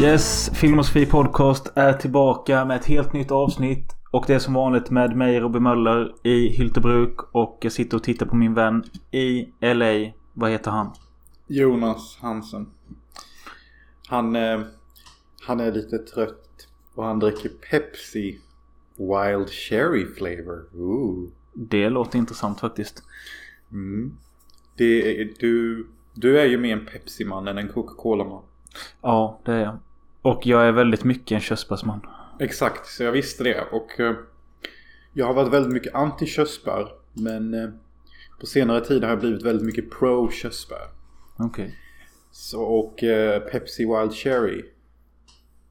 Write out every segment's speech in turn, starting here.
Yes, Filmosofi Podcast är tillbaka med ett helt nytt avsnitt. Och det är som vanligt med mig Robin Möller i Hyltebruk. Och jag sitter och tittar på min vän i LA. Vad heter han? Jonas Hansen. Han, eh, han är lite trött och han dricker Pepsi Wild Cherry Flavor. Ooh. Det låter intressant faktiskt. Mm. Det är, du, du är ju mer en Pepsi-man än en Coca-Cola-man. Ja, det är jag. Och jag är väldigt mycket en körsbärsman. Exakt, så jag visste det. Och eh, jag har varit väldigt mycket anti-körsbär. Men eh, på senare tid har jag blivit väldigt mycket pro-körsbär. Okej. Så och eh, Pepsi Wild Cherry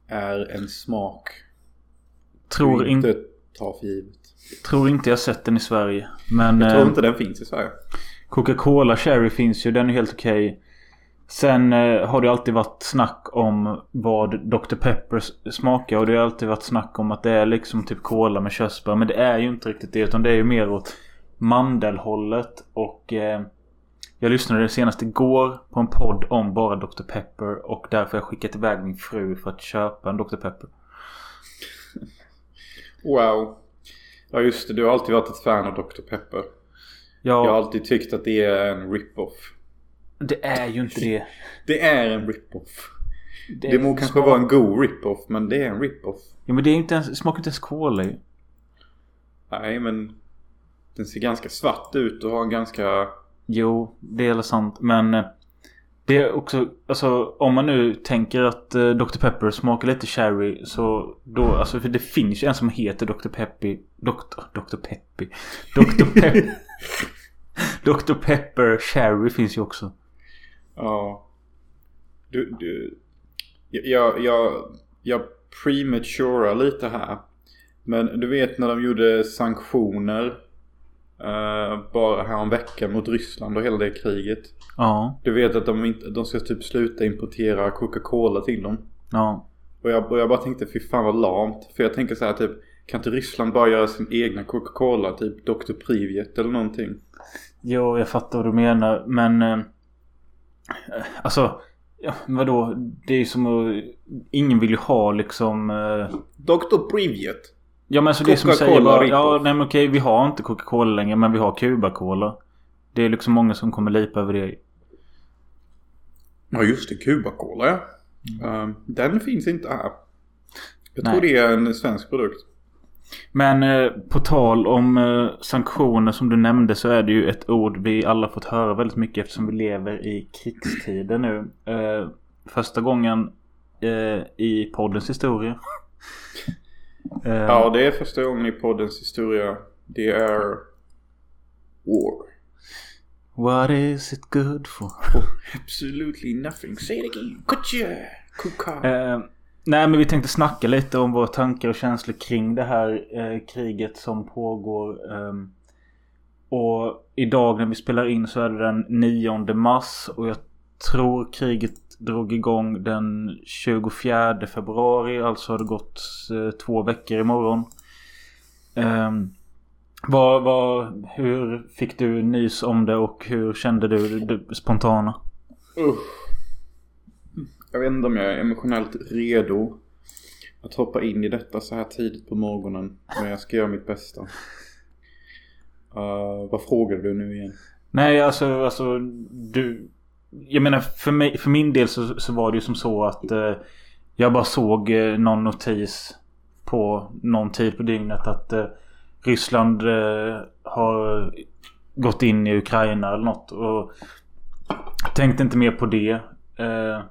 är en smak Tror, du in, inte tar för givet. tror inte jag sett den i Sverige. Men Jag tror inte den finns i Sverige. Coca-Cola Cherry finns ju. Den är helt okej. Sen eh, har det alltid varit snack om vad Dr. Pepper smakar. Och det har alltid varit snack om att det är liksom typ cola med körsbär. Men det är ju inte riktigt det. Utan det är ju mer åt mandelhållet. Och eh, jag lyssnade senast igår på en podd om bara Dr. Pepper. Och därför har jag skickat iväg min fru för att köpa en Dr. Pepper. Wow. Ja just det, du har alltid varit ett fan av Dr. Pepper. Jag har Ja, alltid tyckt att det är en rip-off. Det är ju inte det. Det är en rip-off. är Det må kanske vara en god rip-off men det är en rip-off. Ja men det är inte ens, det smakar inte ens cola ju. Nej men den ser ganska svart ut och har en ganska... Jo, det är sant. Men eh, det är också, alltså om man nu tänker att eh, Dr. Pepper smakar lite cherry så då, alltså för det finns ju en som heter Dr. Peppy. Dr. Dr. Peppy. Dr. Pep Dr. Pepper Cherry finns ju också. Ja. Du, du... Jag, jag, jag prematurar lite här. Men du vet när de gjorde sanktioner. Uh, bara här en vecka mot Ryssland och hela det kriget. Ja, Du vet att de, inte, de ska typ sluta importera Coca-Cola till dem. ja. Och jag, och jag bara tänkte fy fan vad lamt. För jag tänker så här typ. Kan inte Ryssland bara göra sin egna Coca-Cola? Typ Dr. Privet eller någonting. Jo, jag fattar vad du menar. Men... Eh, alltså... Ja, vadå? Det är ju som att... Ingen vill ju ha liksom... Eh, Dr. Privet. Ja men alltså det som säger bara, ja nej men okej vi har inte Coca-Cola längre men vi har Cuba-Cola. Det är liksom många som kommer lipa över det. Ja just det, Cuba-Cola ja. Ehm, den finns inte här. Jag Nej. tror det är en svensk produkt. Men eh, på tal om eh, sanktioner som du nämnde så är det ju ett ord vi alla fått höra väldigt mycket eftersom vi lever i krigstider nu. Eh, första gången eh, i poddens historia. Eh, Ja, det är första gången i poddens historia. Det är War. What is it good for? Absolutely nothing. Say it again. Kutja! Kuka. Nej men vi tänkte snacka lite om våra tankar och känslor kring det här eh, kriget som pågår. Eh, och idag när vi spelar in så är det den 9 mars och jag tror kriget drog igång den 24 februari. Alltså har det gått eh, två veckor imorgon. Eh, vad, vad, hur fick du nys om det och hur kände du det spontana? Usch. Jag vet inte om jag är emotionellt redo att hoppa in i detta så här tidigt på morgonen. Men jag ska göra mitt bästa. Uh, vad frågar du nu igen? Nej, alltså, alltså du... Jag menar för, mig, för min del så, så var det ju som så att eh, jag bara såg eh, någon notis på någon tid på dygnet att eh, Ryssland eh, har gått in i Ukraina eller något. Och tänkte inte mer på det. Eh,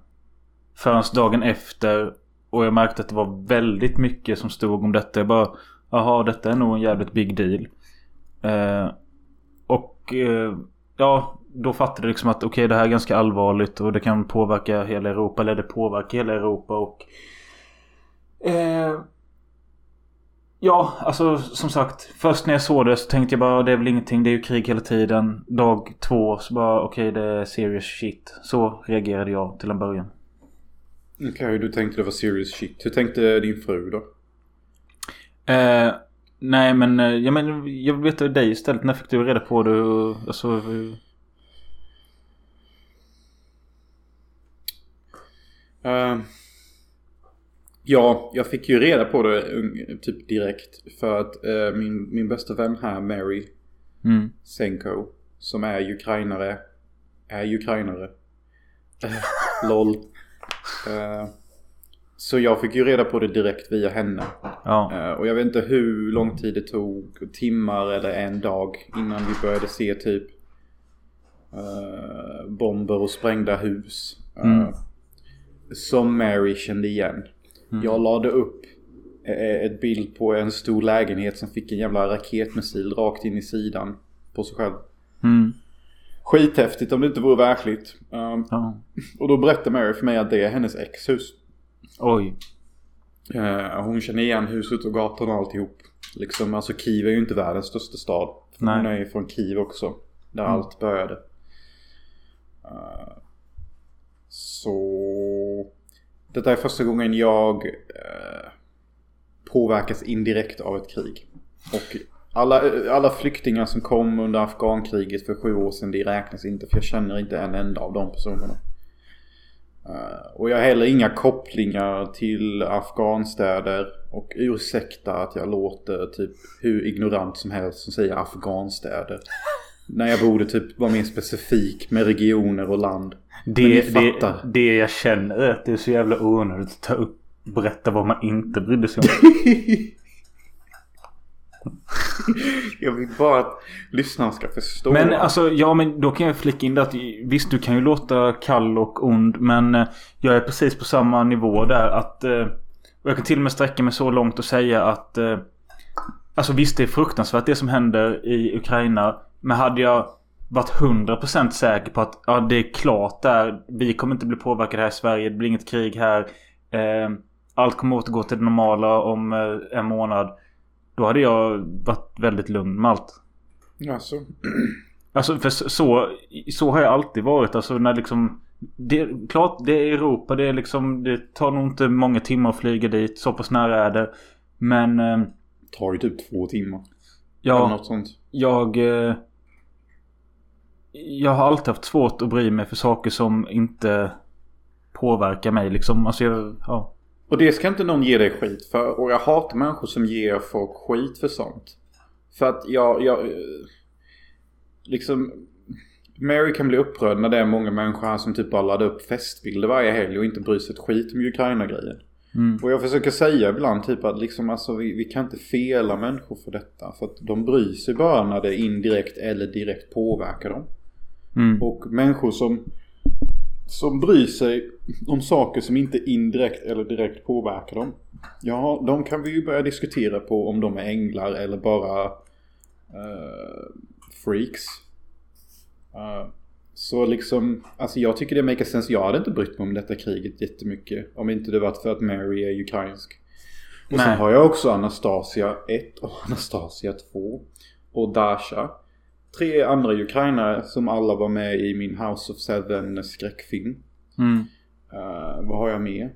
Förrän dagen efter. Och jag märkte att det var väldigt mycket som stod om detta. Jag bara, jaha detta är nog en jävligt big deal. Eh, och eh, ja, då fattade jag liksom att okej det här är ganska allvarligt och det kan påverka hela Europa. Eller det påverkar hela Europa och... Eh, ja, alltså som sagt. Först när jag såg det så tänkte jag bara det är väl ingenting. Det är ju krig hela tiden. Dag två så bara okej det är serious shit. Så reagerade jag till en början. Okej, du tänkte det var serious shit. Hur tänkte din fru då? Eh, nej men eh, jag, men, jag vill veta dig istället. När fick du reda på det? Alltså, Uh, Ja, jag fick ju reda på det typ direkt. För att eh, min, min bästa vän här, Mary Mm. Senko, som är ukrainare, är ukrainare. Eh, LOL. Eh, så jag fick ju reda på det direkt via henne. Ja. Eh, och jag vet inte hur lång tid det tog, timmar eller en dag innan vi började se typ eh, bomber och sprängda hus. Mm. Som Mary kände igen. Mm. Jag lade upp ett bild på en stor lägenhet som fick en jävla raketmissil rakt in i sidan på sig själv. Mm. Skithäftigt om det inte vore verkligt. Um, Ja. och då berättade Mary för mig att det är hennes exhus. Oj. Eh, hon känner igen huset och gatan och alltihop. Liksom, alltså Kiev är ju inte världens största stad. Nej. Hon är ju från Kiev också. Där Mm. allt började. Eh, så... Detta är första gången jag eh, påverkas indirekt av ett krig. Och alla, alla flyktingar som kom under Afghankriget för sju år sedan, det räknas inte. För jag känner inte en enda av de personerna. Eh, och jag har heller inga kopplingar till afghanstäder. Och ursäkta att jag låter typ hur ignorant som helst som säger afghanstäder. När jag borde typ vara mer specifik med regioner och land. Det, det, det jag känner är att det är så jävla onödigt att ta upp berätta vad man inte brydde sig om. jag vill bara att lyssnarna ska förstå. Men alltså, ja men då kan jag flika in det att visst du kan ju låta kall och ond men eh, jag är precis på samma nivå där att eh, och jag kan till och med sträcka mig så långt och säga att eh, Alltså visst det är fruktansvärt det som händer i Ukraina Men hade jag varit 100% säker på att ja, det är klart där Vi kommer inte bli påverkade här i Sverige Det blir inget krig här eh, Allt kommer återgå till det normala om eh, en månad då hade jag varit väldigt lugn med allt Alltså. Alltså för så, så, har jag alltid varit. Alltså när liksom... Det klart det är Europa. Det är liksom... Det tar nog inte många timmar att flyga dit. Så pass nära är det. Men... Eh, Tar ju typ två timmar. Ja, något sånt. jag... Eh, jag har alltid haft svårt att bry mig för saker som inte påverkar mig liksom. Alltså jag... Ja. Och det ska inte någon ge dig skit för. Och jag hatar människor som ger folk skit för sånt. För att jag, jag eh, liksom Mary kan bli upprörd när det är många människor här som typ bara laddar upp festbilder varje helg och inte bryr sig ett skit om Ukraina-grejen. Mm. Och jag försöker säga ibland typ att liksom alltså vi, vi kan inte fela människor för detta. För att de bryr sig bara när det indirekt eller direkt påverkar dem. Mm. Och människor som, som bryr sig om saker som inte indirekt eller direkt påverkar dem. Ja, de kan vi ju börja diskutera på om de är änglar eller bara eh, freaks. Eh, så liksom, alltså jag tycker det makar sense. Jag hade inte brytt mig om detta kriget jättemycket. Om inte det varit för att Mary är ukrainsk. Och Nej. sen har jag också Anastasia 1 och Anastasia 2. Och Dasha. Tre andra ukrainare som alla var med i min House of Seven skräckfilm. Mm. Eh, vad har jag med?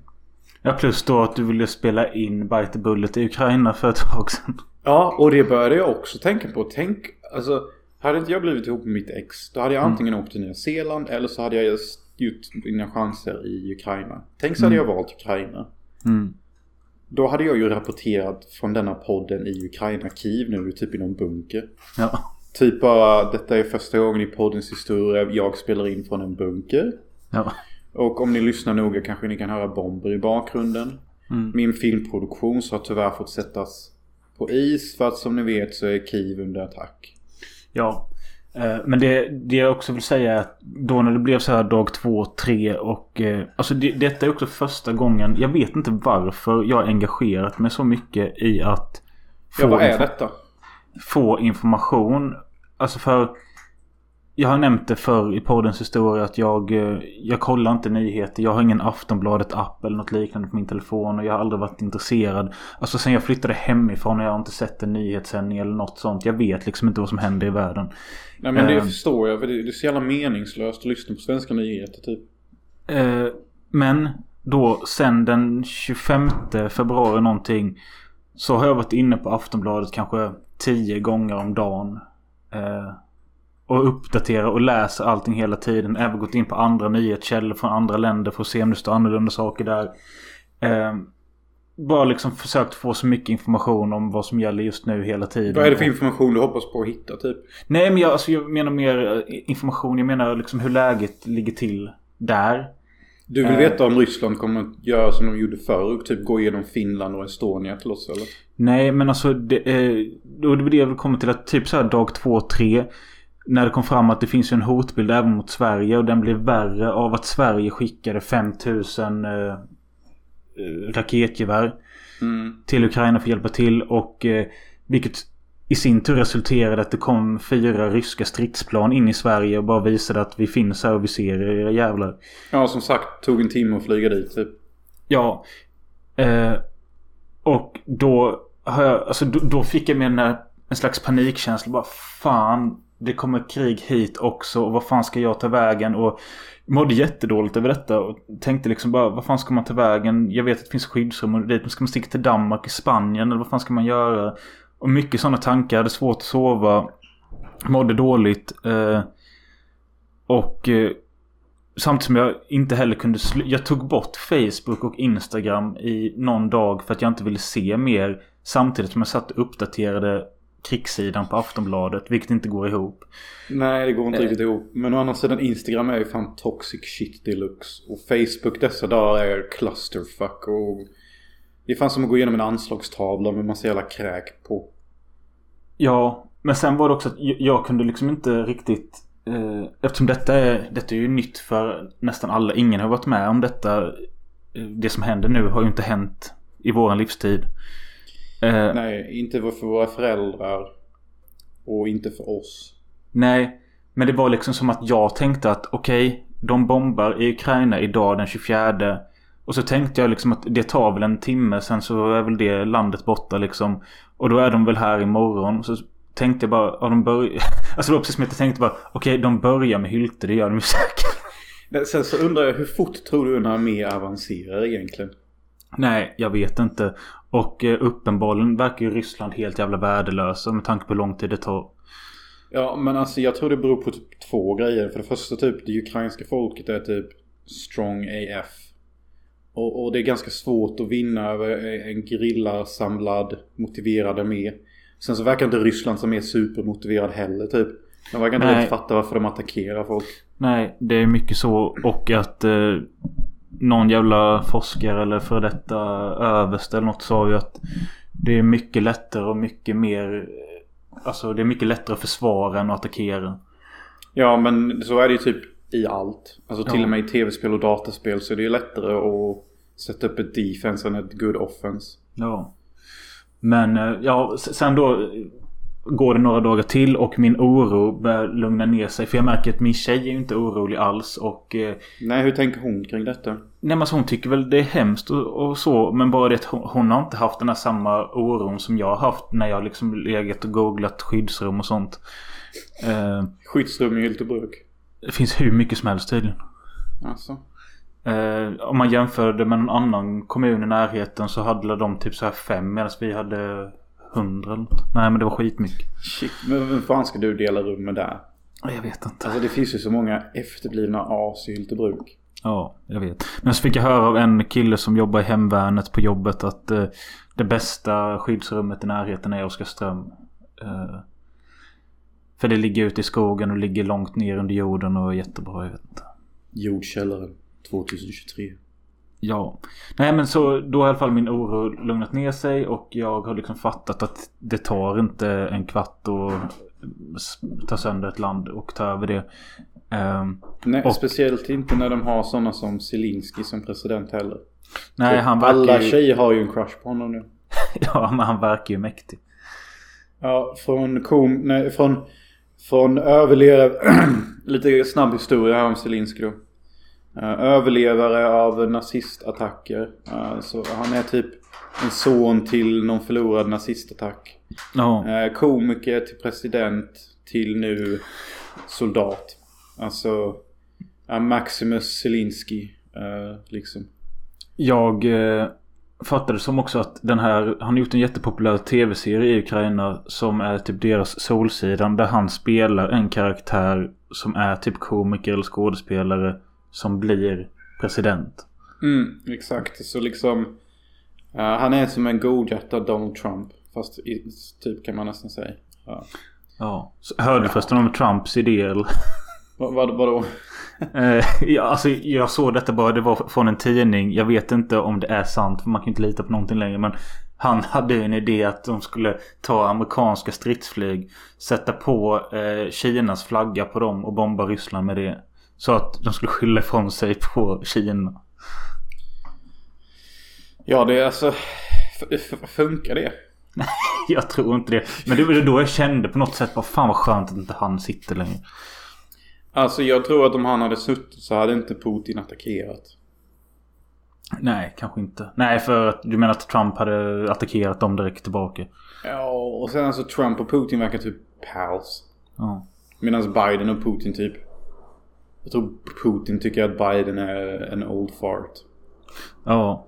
Ja plus då att du ville spela in Bite the Bullet i Ukraina för ett tag sedan. Ja, och det började jag också tänka på. Tänk, alltså. Hade inte jag blivit ihop med mitt ex. Då hade jag antingen åkt till Nya Zeeland eller så hade jag just gjort mina chanser i Ukraina. Tänk så hade jag valt Ukraina. Mm. Då hade jag ju rapporterat från denna podden i Ukraina Kiev nu, typ i någon bunker. Ja. Typ bara, detta är första gången i poddens historia jag spelar in från en bunker. Ja. Och om ni lyssnar noga kanske ni kan höra bomber i bakgrunden. Mm. Min filmproduktion så har tyvärr fått sättas på is för att som ni vet så är Kiev under attack. Ja. Eh, Men det, det jag också vill säga är att då när det blev så här dag två, tre och... eh, Alltså det, detta är också första gången. Jag vet inte varför jag har engagerat mig så mycket i att... Ja, vad är detta? Få information. Alltså för... Jag har nämnt det förr i poddens historia att jag... eh, Jag kollar inte nyheter. Jag har ingen Aftonbladet-app eller något liknande på min telefon. Och jag har aldrig varit intresserad. Alltså sen jag flyttade hemifrån har jag inte sett en nyhetssändning eller något sånt. Jag vet liksom inte vad som händer i världen. Nej men det Ehm. förstår jag för det det är så jävla meningslöst att lyssna på svenska nyheter typ. Eh, men då sen den 25 februari någonting. Så har jag varit inne på Aftonbladet kanske 10 gånger om dagen. Eh, och uppdaterar och läser allting hela tiden. Även gått in på andra nyhetskällor från andra länder för att se om det står annorlunda saker där. Eh, bara liksom försökt få så mycket information om vad som gäller just nu hela tiden. Vad är det för information du hoppas på att hitta typ? Nej men jag, alltså, jag menar mer eh, information. Jag menar liksom hur läget ligger till där. Du vill Eh. veta om Ryssland kommer att göra som de gjorde förr? Typ gå igenom Finland och Estonia till oss eller? Nej men alltså det, eh, då det var det jag vill komma till att typ så här dag två, tre. När det kom fram att det finns en hotbild även mot Sverige och den blev värre av att Sverige skickade 5000 eh, eh, raketgevär Mm. till Ukraina för att hjälpa till och eh, vilket i sin tur resulterade att det kom fyra ryska stridsplan in i Sverige och bara visade att vi finns här och vi ser er era jävlar. Ja som sagt, tog en timme att flyga dit typ. Ja. Eh, och då har jag, alltså då, då fick jag med den här, en slags panikkänsla. Bara fan, det kommer krig hit också. Och vad fan ska jag ta vägen? Och mådde jättedåligt över detta. Och tänkte liksom bara, vad fan ska man ta vägen? Jag vet att det finns skyddsrum och dit. Men ska man sticka till Danmark, Spanien? Eller vad fan ska man göra? Och mycket sådana tankar. Hade svårt att sova. Mådde dåligt. Eh, och eh, Samtidigt som jag inte heller kunde Jag tog bort Facebook och Instagram i någon dag för att jag inte ville se mer. Samtidigt som jag satt och uppdaterade krigssidan på Aftonbladet. Vilket inte går ihop. Nej, det går inte Eh. riktigt ihop. Men å andra sidan, Instagram är ju fan toxic shit deluxe. Och Facebook dessa dagar är clusterfuck och... Det är fan som att gå igenom en anslagstavla med massa jävla kräk på. Ja, men sen var det också att jag, kunde liksom inte riktigt... Eh, eftersom detta är, detta är ju nytt för nästan alla. Ingen har varit med om detta. Eh, Det som händer nu har ju inte hänt i våran livstid. Eh, Nej, inte för våra föräldrar. Och inte för oss. Nej, men det var liksom som att jag tänkte att okej, de bombar i Ukraina idag den 24. Och så tänkte jag liksom att det tar väl en timme sen så är väl det landet borta liksom. Och då är de väl här imorgon. Så tänkte jag bara, ja de börjar... Alltså det var precis som att jag tänkte bara, okej de börjar med Hylte, det gör de ju säkert. Sen så undrar jag, hur fort tror du en armé avancerar egentligen? Nej, jag vet inte. Och eh, uppenbarligen verkar ju Ryssland helt jävla värdelösa med tanke på hur lång tid det tar. Ja, men alltså jag tror det beror på typ två grejer. För det första typ, det ukrainska folket är typ strong AF. Och, och det är ganska svårt att vinna över en gerillasamlad, motiverad armé. Sen så verkar inte Ryssland som är supermotiverad heller typ. De verkar inte riktigt fatta varför de attackerar folk. Nej, det är mycket så. Och att eh, någon jävla forskare eller för detta överste eller något sa ju att det är mycket lättare och mycket mer... Alltså det är mycket lättare att försvara än att attackera. Ja, men så är det ju typ i allt. Alltså till Ja. och med i tv-spel och dataspel så är det ju lättare att sätta upp ett defense än ett good offense. Ja. Men eh, ja, sen då eh, går det några dagar till och min oro börjar lugna ner sig. För jag märker att min tjej är inte orolig alls. Och eh, Nej, hur tänker hon kring detta? Nej men alltså hon tycker väl det är hemskt och, och så. Men bara det att hon, hon har inte haft den här samma oron som jag har haft. När jag liksom legat och googlat skyddsrum och sånt. Eh, Skyddsrum i Hyltebruk. Det finns hur mycket som helst tydligen. Alltså. Eh, om man jämför det med någon annan kommun i närheten så hade de typ så här fem medan vi hade hundra eller något. Nej men det var skitmycket. Shit, men vem fan ska du dela rum med där? Ja, Jag vet inte. Alltså det finns ju så många efterblivna as i Hyltebruk. Ja, jag vet. Men så fick jag höra av en kille som jobbar i hemvärnet på jobbet att eh, det bästa skyddsrummet i närheten är Oskarström. Eh, för det ligger ute i skogen och ligger långt ner under jorden och är jättebra. Jag vet inte. Jordkällaren 2023. Ja. Nej men så då har i alla fall min oro lugnat ner sig och jag har liksom fattat att det tar inte en kvart att ta sönder ett land och ta över det. Ehm, Nej, Och- speciellt inte när de har sådana som Zelensky som president heller. nej han Alla verkar ju... tjejer har ju en crush på honom nu. Ja men han verkar ju mäktig. Ja, från kom... Nej, från... Från överlevare... Lite snabb historia här om Zelensky då. Eh, överlevare av nazistattacker. Eh, så han är typ en son till någon förlorad nazistattack. Ja. Eh, komiker till president till nu soldat. Alltså Maximus Zelensky. eh, liksom. Jag eh, fattade som också att den här, han har gjort en jättepopulär tv-serie i Ukraina som är typ deras Solsidan där han spelar en karaktär som är typ komiker eller skådespelare som blir president. Mm, exakt. Så liksom Uh, han är som en godhjärtad Donald Trump. Fast i, typ kan man nästan säga. Ja. Ja. Så, hörde du förresten om Trumps idé eller? Vad, vad, vadå? Eh, ja, alltså, jag såg detta bara. Det var från en tidning. Jag vet inte om det är sant. För man kan inte lita på någonting längre. Men han hade en idé att de skulle ta amerikanska stridsflyg. Sätta på eh, Kinas flagga på dem och bomba Ryssland med det. Så att de skulle skylla ifrån sig på Kina. Ja, det är alltså... Funkar det? Jag tror inte det. Men det var då jag kände på något sätt. Vad fan vad skönt att inte han sitter längre. Alltså jag tror att om han hade suttit så hade inte Putin attackerat. Nej, kanske inte. Nej, för att du menar att Trump hade attackerat dem direkt tillbaka. Ja, och sen alltså Trump och Putin verkar typ pals. Ja. Medan Biden och Putin typ... Jag tror Putin tycker att Biden är en old fart. Ja.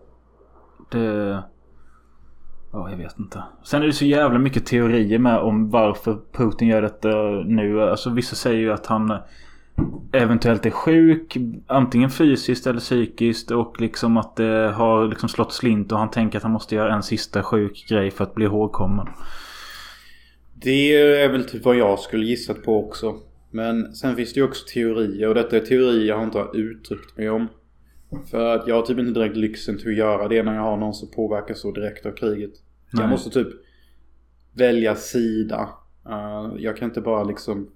Det... Ja, jag vet inte. Sen är det så jävla mycket teorier med om varför Putin gör detta nu. Alltså vissa säger ju att han eventuellt är sjuk. Antingen fysiskt eller psykiskt. Och liksom att det har liksom slått slint och han tänker att han måste göra en sista sjuk grej för att bli ihågkommen. Det är väl typ vad jag skulle gissat på också. Men sen finns det ju också teorier och detta är teorier jag inte har uttryckt mig om. För att jag har typ inte direkt lyxen till att göra det när jag har någon som påverkas så direkt av kriget. Nej. Jag måste typ välja sida. Uh, jag kan inte bara liksom...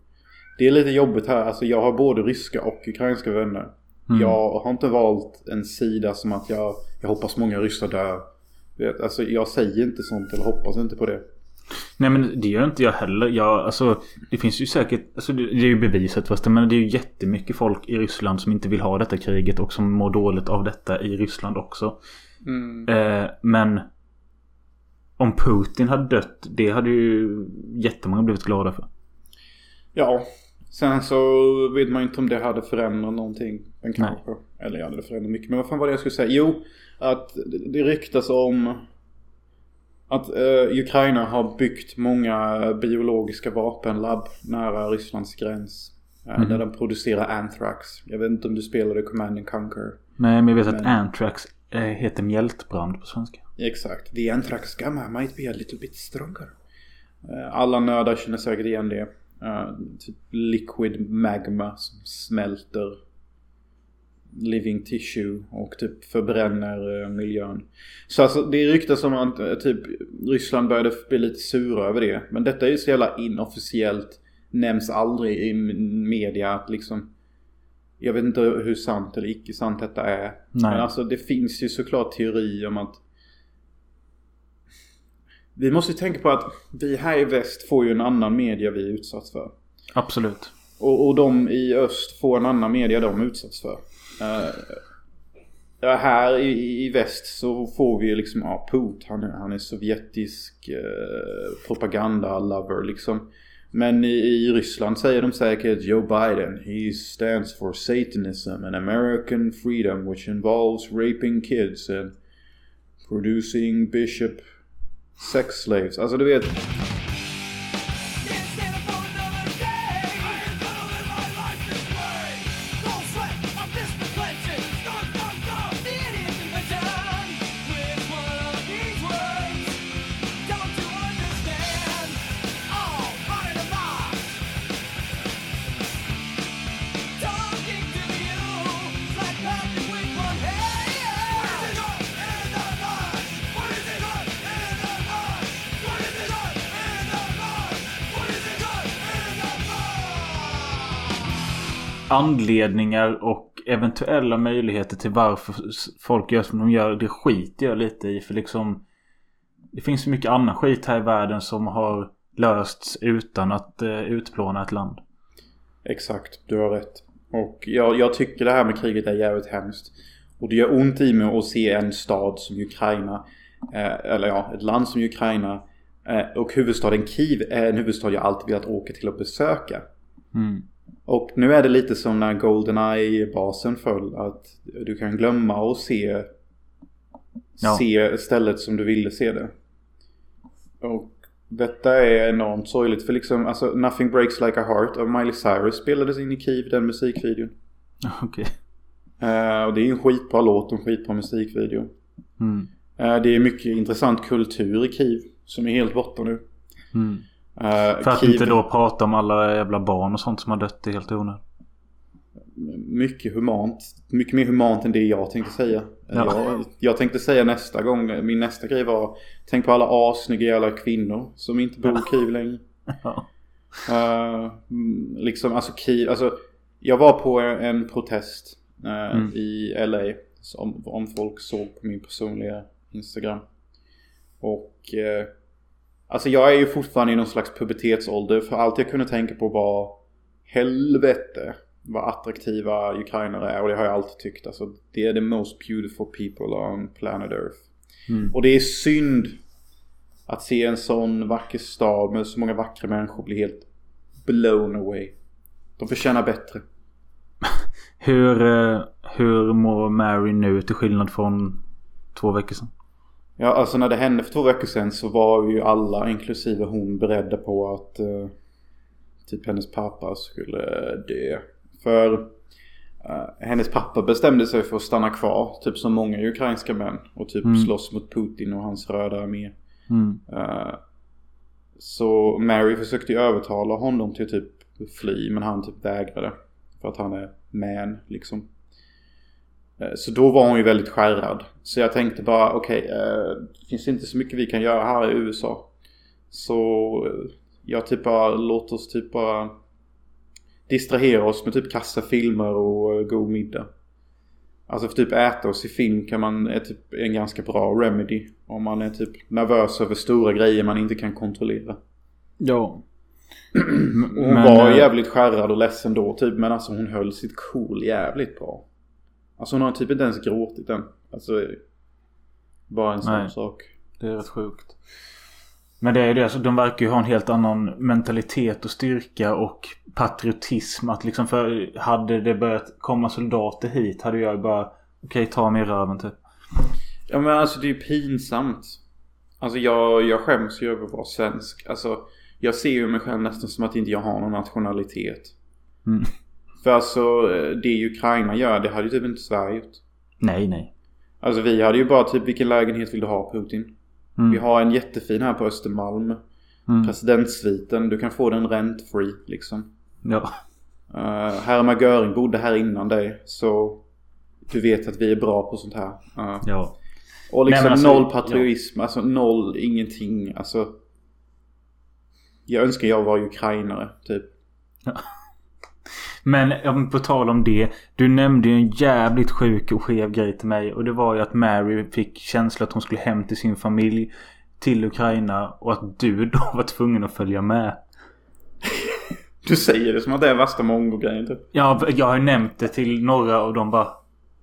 Det är lite jobbigt här. Alltså jag har både ryska och ukrainska vänner. Mm. Jag har inte valt en sida som att jag, jag hoppas många ryssar dör. Alltså jag säger inte sånt eller hoppas inte på det. Nej men det gör inte jag heller. Jag, alltså, det finns ju säkert... Alltså, det det är ju bevisat förresten. Men det är ju jättemycket folk i Ryssland som inte vill ha detta kriget. Och som mår dåligt av detta i Ryssland också. Eh, men... Om Putin hade dött. Det hade ju jättemånga blivit glada för. Ja. Sen så vet man ju inte om det hade förändrat någonting. Men kanske. Eller ja, det förändrat mycket. Men vad fan var det jag skulle säga? Jo, att det- ryktas om att eh, Ukraina har byggt många biologiska vapenlabb nära Rysslands gräns. eh, Mhm. Där de producerar anthrax. Jag vet inte om du spelade Command and Conquer. Nej men jag vet att Men- Anthrax eh, heter mjältbrand på svenska. Exakt. The anthrax gamma might be a little bit stronger. Eh, Alla nördar känner säkert igen det. Eh, typ liquid magma som smälter living tissue och typ förbränner eh, miljön. Så alltså det ryktas om att eh, typ Ryssland började bli lite sura över det. Men detta är ju så jävla inofficiellt. Nämns aldrig i media att liksom jag vet inte hur sant eller icke sant detta är. Nej. Men alltså det finns ju såklart teori om att vi måste ju tänka på att vi här i väst får ju en annan media vi är utsatt för. Absolut. Och, och de i öst får en annan media de utsätts för. Eh, ja, här i, i väst så får vi ju liksom, ja, Put, han han är sovjetisk uh, propaganda-lover liksom. Men i, i Ryssland säger de säkert Joe Biden, he stands for Satanism and American freedom which involves raping kids and producing bishop sex slaves. Alltså du vet, Anledningar och eventuella möjligheter till varför folk gör som de gör. Det skiter jag lite i. För liksom... Det finns så mycket annan skit här i världen som har lösts utan att eh, utplåna ett land. Exakt, du har rätt. Och jag, jag tycker det här med kriget är jävligt hemskt. Och det gör ont i mig att se en stad som Ukraina, eh, eller ja, ett land som Ukraina eh, och huvudstaden Kiev är en huvudstad jag alltid velat åka till och besöka. Mm. Och nu är det lite som när Goldeneye-basen föll. Att du kan glömma att se, Ja. se stället som du ville se det. Och detta är enormt sorgligt. För liksom, alltså Nothing Breaks Like a Heart av Miley Cyrus spelades in i Kiev, den musikvideon. Okej. Eh, och det är en skitbra låt och en skitbra musikvideo. Mm. Eh, Det är mycket intressant kultur i Kiev som är helt borta nu. Mm. Eh, För att Kiev- inte då prata om alla jävla barn och sånt som har dött i helt onödan. Mycket humant. Mycket mer humant än det jag tänkte säga. Ja. Jag, jag tänkte säga nästa gång, min nästa grej var Tänk på alla assnygga jävla kvinnor som inte bor i Kiev längre. Ja. Eh, mm, liksom, alltså Kiev, alltså Jag var på en, protest eh, Mm. i LA. Som, om folk såg på min personliga Instagram. Och eh, Alltså jag är ju fortfarande i någon slags pubertetsålder. För allt jag kunde tänka på var Helvete vad attraktiva ukrainare är. Och det har jag alltid tyckt. Alltså det är the most beautiful people on planet Earth. Mm. Och det är synd att se en sån vacker stad med så många vackra människor bli helt blown away. De förtjänar bättre. Hur, eh, hur mår Mary nu till skillnad från två veckor sedan? Ja, alltså när det hände för två veckor sedan så var ju alla, inklusive hon, beredda på att eh, typ hennes pappa skulle dö. För eh, hennes pappa bestämde sig för att stanna kvar, typ som många ukrainska män. Och typ Mm. slåss mot Putin och hans röda armé. Mm. Eh, Så Mary försökte ju övertala honom till typ fly men han typ vägrade. För att han är man liksom. Eh, Så då var hon ju väldigt skärrad. Så jag tänkte bara okej, eh, det finns inte så mycket vi kan göra här i USA. Så eh, jag typ bara, låt oss typ bara distrahera oss med typ kassa filmer och eh, god middag. Alltså för typ äta och se film kan man, är typ en ganska bra remedy. Om man är typ nervös över stora grejer man inte kan kontrollera. Ja. Hon var jävligt skärrad och ledsen då typ. Men alltså hon höll sitt cool jävligt bra. Alltså hon har typ inte ens gråtit än. Alltså. Bara en sån sak. Det är rätt sjukt. Men det är det, alltså, de verkar ju ha en helt annan mentalitet och styrka och patriotism. Att liksom för hade det börjat komma soldater hit hade jag bara okej ta mig i röven typ. Ja men alltså det är ju pinsamt. Alltså jag, jag skäms ju över att vara svensk. Alltså jag ser ju mig själv nästan som att inte jag har någon nationalitet. Mm. För alltså eh, det Ukraina gör det hade ju typ inte Sverige gjort. Nej nej. Alltså vi hade ju bara typ vilken lägenhet vill du ha Putin? Mm. Vi har en jättefin här på Östermalm. Mm. Presidentsviten. Du kan få den rent-free liksom. Ja. Uh, Hermann Göring bodde här innan dig. Så du vet att vi är bra på sånt här. Uh, Ja. och liksom Nej, alltså, noll patriotism. Alltså noll ingenting. Alltså. Jag önskar jag var ukrainare typ. Ja, men på tal om det. Du nämnde ju en jävligt sjuk och skev grej till mig. Och det var ju att Mary fick känsla att hon skulle hem till sin familj. Till Ukraina. Och att du då var tvungen att följa med. Du säger det som att det är värsta mongo-grejen typ. Ja, jag har ju nämnt det till några och de bara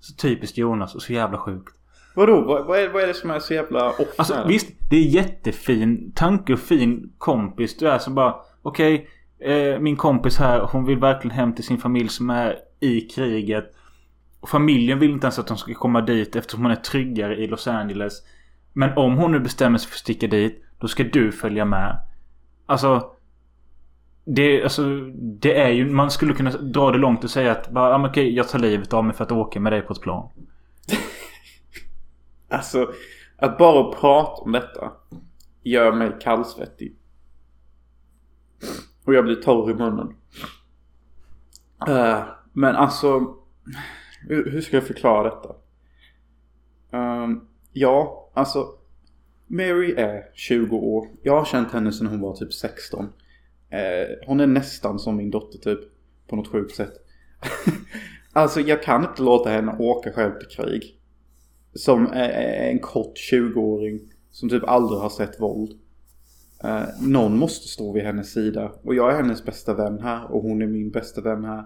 Så typiskt Jonas och så jävla sjukt. Vadå? Vad, vad, är, vad är det som är så jävla off Alltså visst, det är jättefin tanke och fin kompis. Du är som bara okej eh, min kompis här hon vill verkligen hem till sin familj som är i kriget. Och familjen vill inte ens att de ska komma dit eftersom hon är tryggare i Los Angeles. Men om hon nu bestämmer sig för att sticka dit. Då ska du följa med. Alltså. Det, alltså, det är ju, man skulle kunna dra det långt och säga att bara, ja, men okej, jag tar livet av mig för att åka med dig på ett plan. Alltså, att bara prata om detta gör mig kallsvettig. Och jag blir torr i munnen. Uh, men alltså, hur, hur ska jag förklara detta? Uh, ja, alltså, Mary är 20 år. Jag har känt henne sedan hon var typ 16. Uh, eh, hon är nästan som min dotter typ. På något sjukt sätt. alltså jag kan inte låta henne åka själv till krig. Som en kort 20-åring som typ aldrig har sett våld. Eh, någon måste stå vid hennes sida. Och jag är hennes bästa vän här och hon är min bästa vän här.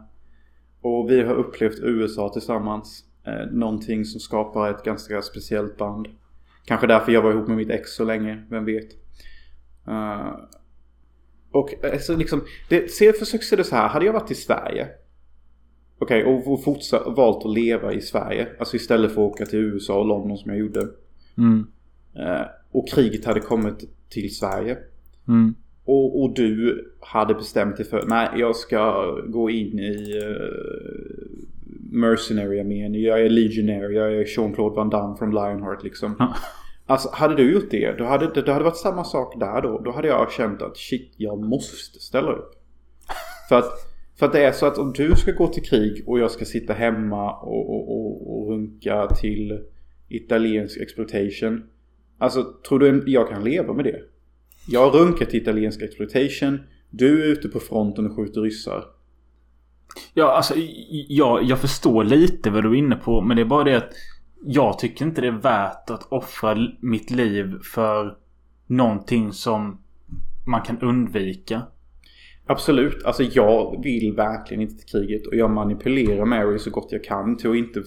Och vi har upplevt USA tillsammans. Eh, någonting som skapar ett ganska speciellt band. Kanske därför jag var ihop med mitt ex så länge, vem vet. Eh, och alltså liksom, det, se, försök se det så här. Hade jag varit i Sverige. Okej, och, och fortsatt valt att leva i Sverige. Alltså istället för att åka till USA och London som jag gjorde. Mm. Eh, och kriget hade kommit till Sverige. Mm. Och, och du hade bestämt dig för, nej jag ska gå in i uh, Mercenary armén. Jag är Legionnaire, jag är Jean-Claude Van Damme från Lionheart liksom. Ja. Alltså hade du gjort det, då hade det, det hade varit samma sak där då. Då hade jag känt att shit, jag måste ställa upp. För att, för att det är så att om du ska gå till krig och jag ska sitta hemma och, och, och, och runka till italiensk exploitation. Alltså tror du jag kan leva med det? Jag runkar till italiensk exploitation. Du är ute på fronten och skjuter ryssar. Ja, alltså jag, jag förstår lite vad du är inne på. Men det är bara det att jag tycker inte det är värt att offra mitt liv för någonting som man kan undvika. Absolut. Alltså jag vill verkligen inte till kriget. Och jag manipulerar Mary så gott jag kan till att inte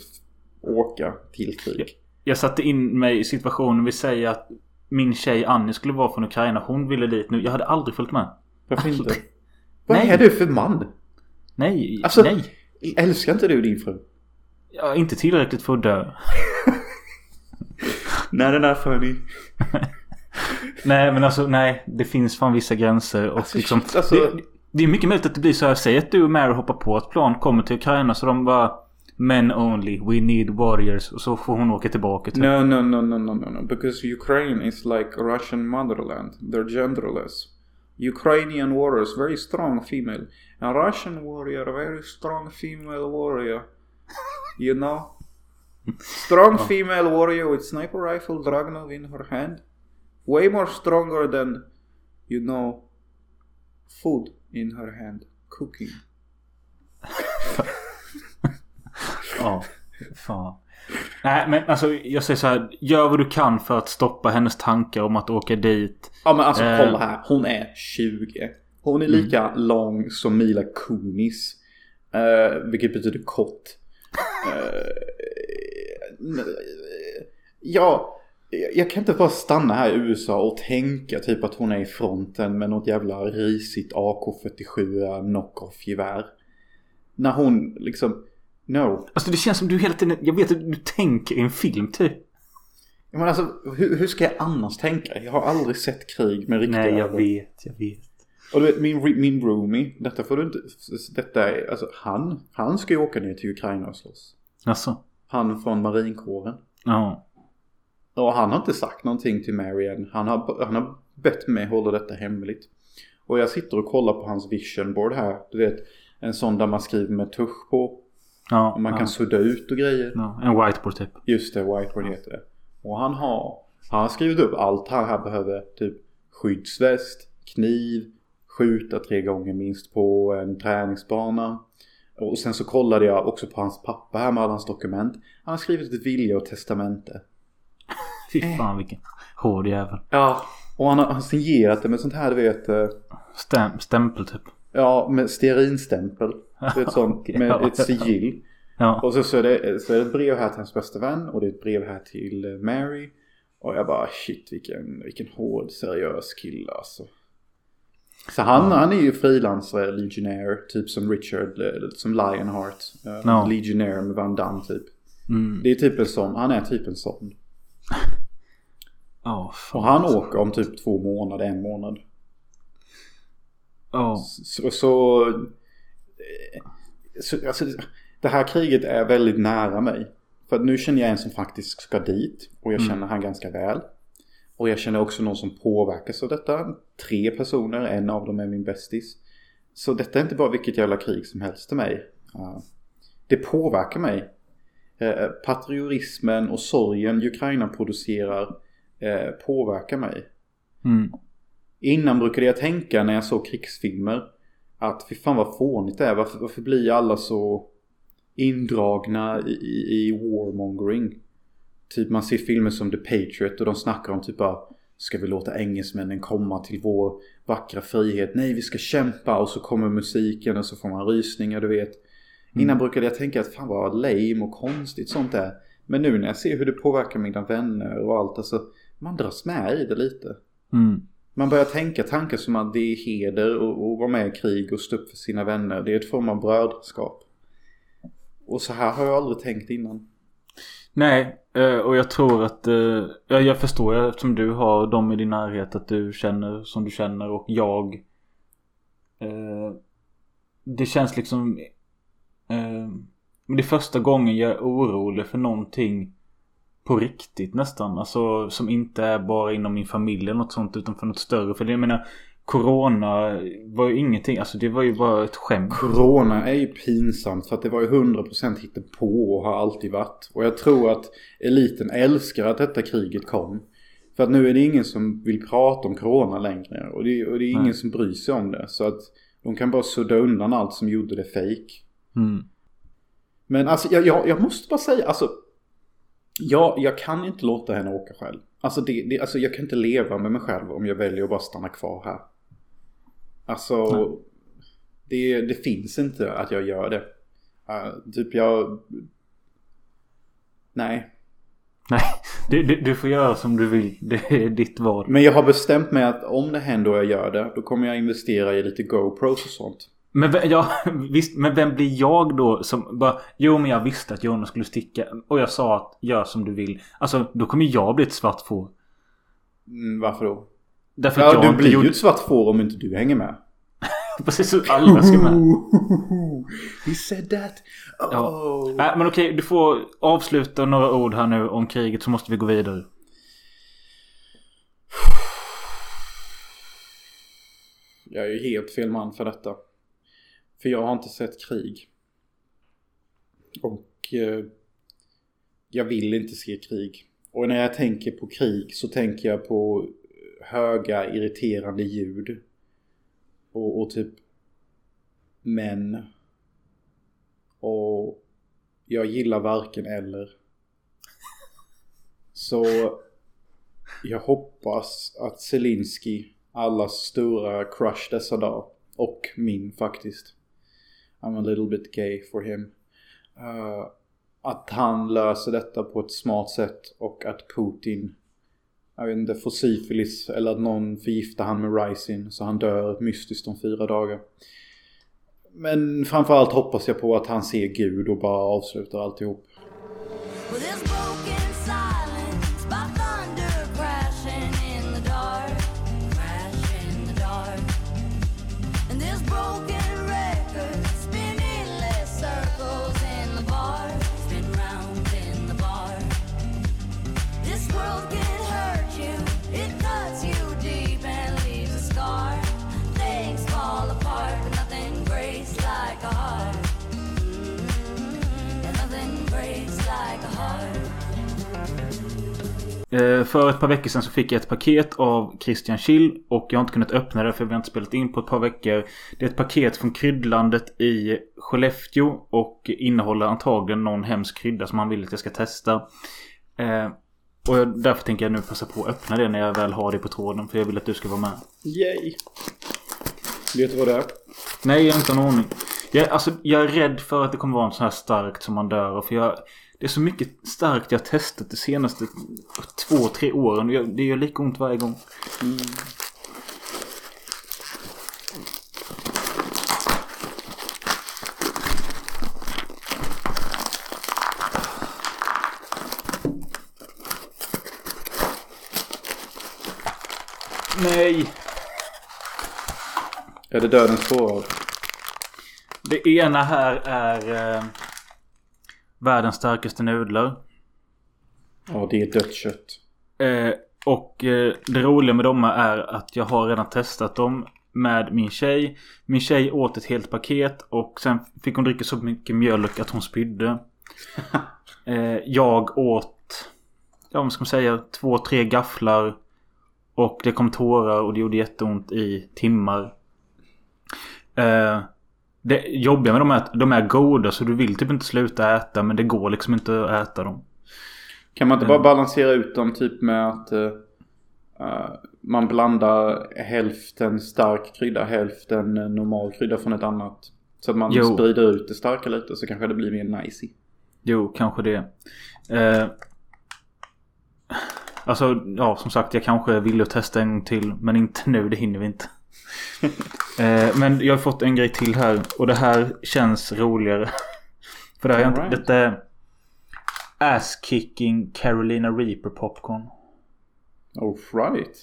åka till krig. Jag satte in mig i situationen. Vi säger att min tjej Annie skulle vara från Ukraina. Hon ville dit nu. Jag hade aldrig följt med. Varför inte? Vad Nej. är du för man? Nej, Alltså- nej. Älskar inte du din fru? Ja, inte tillräckligt för att dö. Nej den är funny. Nej men alltså nej. Det finns fan vissa gränser. Och Alltså, liksom, shit, alltså- det, det är mycket möjligt att det blir så här. Säg att du och Mary hoppar på ett plan. Kommer till Ukraina. Så de bara Men only. We need warriors. Så får hon åka tillbaka typ. No, no, no, no, no, no, no. Because Ukraine is like Russian motherland. They're genderless. Ukrainian warriors, very strong female. A Russian warrior, very strong female warrior. You know? Strong oh. female warrior with sniper rifle Dragunov in her hand. Way more stronger than, you know, food in her hand. Cooking. Ja. Fan. Nej men alltså jag säger så här. Gör vad du kan för att stoppa hennes tankar om att åka dit. Ja men alltså Eh. kolla här. Hon är 20. Hon är lika lång som Mila Kunis. Eh, vilket betyder kort. Eh, n- ja, jag kan inte bara stanna här i USA och tänka typ att hon är i fronten med något jävla risigt AK47 knock-off-gevär. När hon liksom, no. Alltså det känns som du hela tiden. Jag vet att du tänker i en film typ. Men alltså hur, hur ska jag annars tänka? Jag har aldrig sett krig med riktiga Nej jag ögon. vet. Jag vet. Och du vet min, min roomie, detta får du inte, detta är, alltså han, han ska ju åka ner till Ukraina och slåss. Alltså. Han från marinkåren. Ja. Och han har inte sagt någonting till Mary än. Han har, han har bett mig hålla detta hemligt. Och jag sitter och kollar på hans vision board här. Du vet, en sån där man skriver med tusch på. Ja. Man ja. kan sudda ut och grejer. Ja, en whiteboard typ. Just det, whiteboard heter det. Och han har, han har skrivit upp allt han här behöver. Typ skyddsväst, kniv, skjuta tre gånger minst på en träningsbana. Och sen så kollade jag också på hans pappa här med alla hans dokument. Han har skrivit ett vilja och testamente. Fy fan vilken hård jävel. Ja. Och han har, han har signerat det med sånt här du vet. eh, Stäm, stämpel typ. Ja, med stearinstämpel. Du vet sånt Okej, med ja. ett sigill. Ja. Och så, så, är det, så är det ett brev här till hans bästa vän och det är ett brev här till eh, Mary. Och jag bara shit vilken, vilken hård seriös kille alltså. Så han, han är ju frilansare, legionär, typ som Richard, eh, som Lionheart. eh, Ja. Legionär med Van Damme typ. Mm. Det är typ en sån, han är typ en sån. Ja, fan. Och han åker om typ två månader, en månad. Ja. Så, eh, så alltså, det här kriget är väldigt nära mig. För nu känner jag en som faktiskt ska dit. Och jag Mm. känner han ganska väl. Och jag känner också någon som påverkas av detta. Tre personer, en av dem är min bästis. Så detta är inte bara vilket jävla krig som helst till mig. Det påverkar mig. Eh, patriotismen och sorgen Ukraina producerar eh, påverkar mig. Mm. Innan brukade jag tänka när jag såg krigsfilmer att fy fan vad fånigt det är. Varför, varför blir alla så indragna i, i, i warmongering? Typ man ser filmer som The Patriot och de snackar om typ bara Ska vi låta engelsmännen komma till vår vackra frihet? Nej, vi ska kämpa och så kommer musiken och så får man rysningar, du vet. Innan brukade jag tänka att fan vad lame och konstigt sånt är. Men nu när jag ser hur det påverkar mina vänner och allt, alltså man dras med i det lite. Mm. Man börjar tänka tankar som att det är heder att och vara med i krig och stå upp för sina vänner. Det är ett form av brödraskap. Och så här har jag aldrig tänkt innan. Nej, eh, och jag tror att... Eh, ja, Jag förstår eftersom du har dem i din närhet att du känner som du känner och jag... Eh, det känns liksom... Men det är första gången jag är orolig för någonting på riktigt nästan. Alltså som inte är bara inom min familj eller något sånt utan för något större. För jag menar Corona var ju ingenting. Alltså det var ju bara ett skämt. Corona är ju pinsamt för att det var ju 100% hittepå och har alltid varit. Och jag tror att eliten älskar att detta kriget kom. För att nu är det ingen som vill prata om Corona längre. Och det, och det är ingen Nej. som bryr sig om det. Så att de kan bara sudda undan allt som gjorde det fake. Mm. Men alltså jag, jag, jag måste bara säga alltså. Jag, jag kan inte låta henne åka själv. Alltså, det, det, alltså jag kan inte leva med mig själv om jag väljer att bara stanna kvar här. Alltså. Nej. Det, det finns inte att jag gör det. Uh, typ jag... Nej. Nej, du, du, du får göra som du vill. Det är ditt val. Men jag har bestämt mig att om det händer och jag gör det. Då kommer jag investera i lite GoPros och sånt. Men, ja, visst, men vem blir jag då som bara Jo men jag visste att Jonas skulle sticka Och jag sa att gör som du vill Alltså då kommer jag bli ett svart får Mm, varför då? Därför Ja, du blir gjorde ju ett svart får om inte du hänger med. Precis så alla ska med He said that. Ja. Oh. Nej men okej du får avsluta några ord här nu om kriget så måste vi gå vidare Jag är ju helt fel man för detta. För jag har inte sett krig. Och eh, jag vill inte se krig. Och när jag tänker på krig så tänker jag på höga irriterande ljud. Och, och typ män. Och jag gillar varken eller. Så jag hoppas att Zelinski, allas stora crush dessa dagar, och min faktiskt. I'm a little bit gay for him. Uh, att han löser detta på ett smart sätt och att Putin, jag vet inte, får syfilis eller att någon förgiftar han med Rising så han dör mystiskt om fyra dagar. Men framförallt hoppas jag på att han ser Gud och bara avslutar alltihop. För ett par veckor sedan så fick jag ett paket av Christian Schill och jag har inte kunnat öppna det för vi har inte spelat in på ett par veckor. Det är ett paket från kryddlandet i Skellefteå och innehåller antagligen någon hemsk krydda som han vill att jag ska testa. Eh, Och jag, därför tänker jag nu passa på att öppna det när jag väl har det på tråden för jag vill att du ska vara med. Yay! Vet du vad det är? Nej, jag har inte en aning. Jag, alltså, jag är rädd för att det kommer vara något så här starkt som man dör. För jag, det är så mycket starkt jag har testat de senaste två, tre åren. Det gör lika ont varje gång. Nej! Är det dödens tårar? Det ena här är eh, världens starkaste nudlar. Ja, det är dött kött. Eh, och eh, det roliga med dem är att jag har redan testat dem med min tjej. Min tjej åt ett helt paket och sen fick hon dricka så mycket mjölk att hon spydde. eh, jag åt, ja vad ska man säga, två, tre gafflar. Och det kom tårar och det gjorde jätteont i timmar. Eh, det jobbiga med dem är att de är goda så du vill typ inte sluta äta men det går liksom inte att äta dem. Kan man inte bara balansera ut dem typ med att eh, eh, man blandar hälften stark krydda, hälften eh, normal krydda från ett annat. Så att man Jo. sprider ut det starka lite så kanske det blir mer nicey. Jo, kanske det. Eh, alltså, ja som sagt jag kanske vill att testa en till. Men inte nu, det hinner vi inte. Eh, men jag har fått en grej till här. Och det här känns roligare. För det här är inte, Alright. detta är Ass-kicking Carolina Reaper popcorn. Oh right.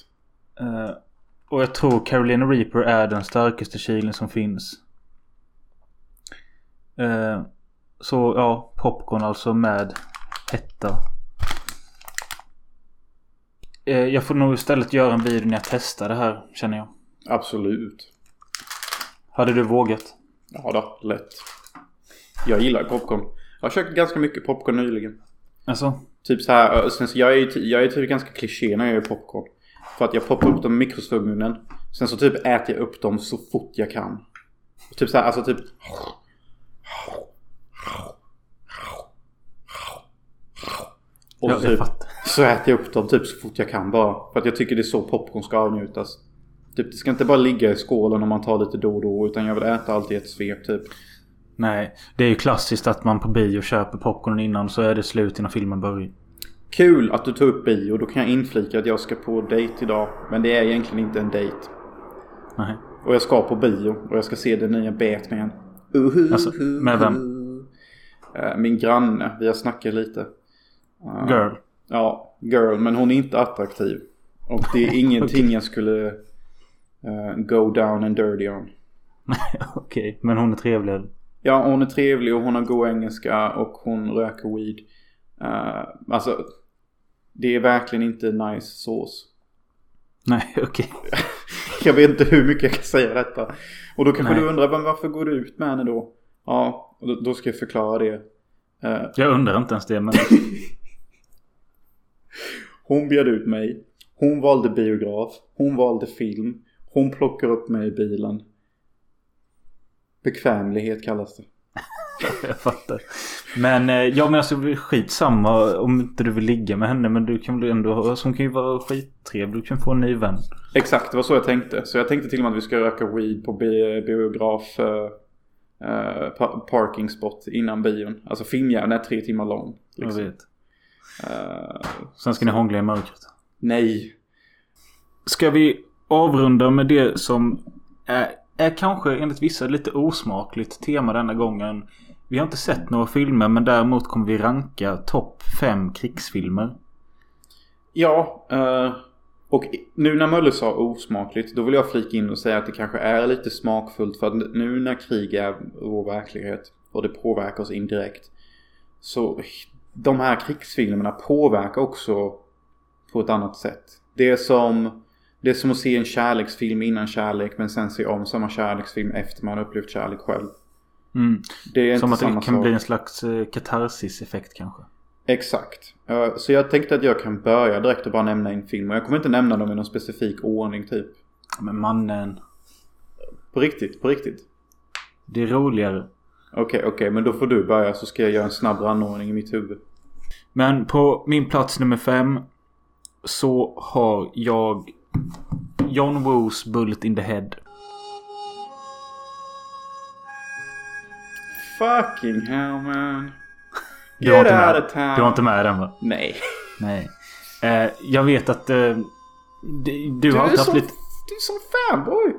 Eh, och jag tror Carolina Reaper är den starkaste chilen som finns. Eh, så ja, popcorn alltså med hetta. Eh, jag får nog istället göra en video när jag testar det här känner jag. Absolut. Hade du vågat? Ja då, lätt. Jag gillar popcorn. Jag har köpt ganska mycket popcorn nyligen. Alltså? Typ så här, sen så jag är jag är typ ganska kliché när jag gör popcorn. För att jag poppar upp dem i mikrosvågugnen. Sen så typ äter jag upp dem så fort jag kan. Typ så här, alltså typ... Och så, typ, så äter jag upp dem typ så fort jag kan bara. För att jag tycker det är så popcorn ska avnjutas. Typ det ska inte bara ligga i skålen om man tar lite då och då. Utan jag vill äta allt i ett svep typ. Nej. Det är ju klassiskt att man på bio köper popcorn innan så är det slut innan filmen börjar. Kul att du tog upp bio. Då kan jag inflika att jag ska på dejt idag. Men det är egentligen inte en dejt. Nej. Och jag ska på bio och jag ska se den nya Batman. Alltså, med vem? Eh, Min granne. Vi har snackat lite. Eh, Girl. Ja, girl. Men hon är inte attraktiv. Och det är ingenting jag skulle eh, go down and dirty on. Okej. Men hon är trevlig. Ja, hon är trevlig och hon har god engelska och hon röker weed. Eh, alltså, det är verkligen inte nice sås. Nej, okej. Jag vet inte hur mycket jag kan säga detta. Och då kanske Nej. du undrar, men varför går du ut med henne då? Ja, då, ska jag förklara det. Eh, Jag undrar inte ens det men... hon bjöd ut mig. Hon valde biograf. Hon valde film. Hon plockar upp mig i bilen. Bekvämlighet kallas det. jag fattar. Men eh, ja men alltså skitsamma om inte du vill ligga med henne. Men du kan väl ändå. Alltså, hon kan ju vara skittrevlig. Du kan få en ny vän. Exakt, det var så jag tänkte. Så jag tänkte till och med att vi ska röka weed på bi- biograf pa- parking spot innan bion. Alltså filmjärn är tre timmar lång. Jag Liksom. vet. Eh, Sen ska ni hångla i mörkret. nej. Ska vi avrunda med det som är, är kanske enligt vissa lite osmakligt tema denna gången. Vi har inte sett några filmer men däremot kommer vi ranka topp 5 krigsfilmer. Ja, eh, och nu när Mölle sa osmakligt, då vill jag flika in och säga att det kanske är lite smakfullt för att nu när krig är vår verklighet och det påverkar oss indirekt. Så de här krigsfilmerna påverkar också på ett annat sätt. Det är som, det är som att se en kärleksfilm innan kärlek men sen se om samma kärleksfilm efter man upplevt kärlek själv. Mm. Det är Som inte att samma det kan sak. bli en slags eh, katarsis-effekt kanske. Exakt. Så jag tänkte att jag kan börja direkt och bara nämna en film. Och jag kommer inte nämna dem i någon specifik ordning typ. Men mannen. På riktigt, på riktigt. Det är roligare. Okej, okej, men då får du börja så ska jag göra en snabb rangordning i mitt huvud. Men på min plats nummer 5 så har jag John Woos Bullet in the Head. Fucking hell man. Du har, inte med, town. du har inte med den va? Nej. Nej. Eh, jag vet att eh, du, du har haft som, lite... du är som fanboy.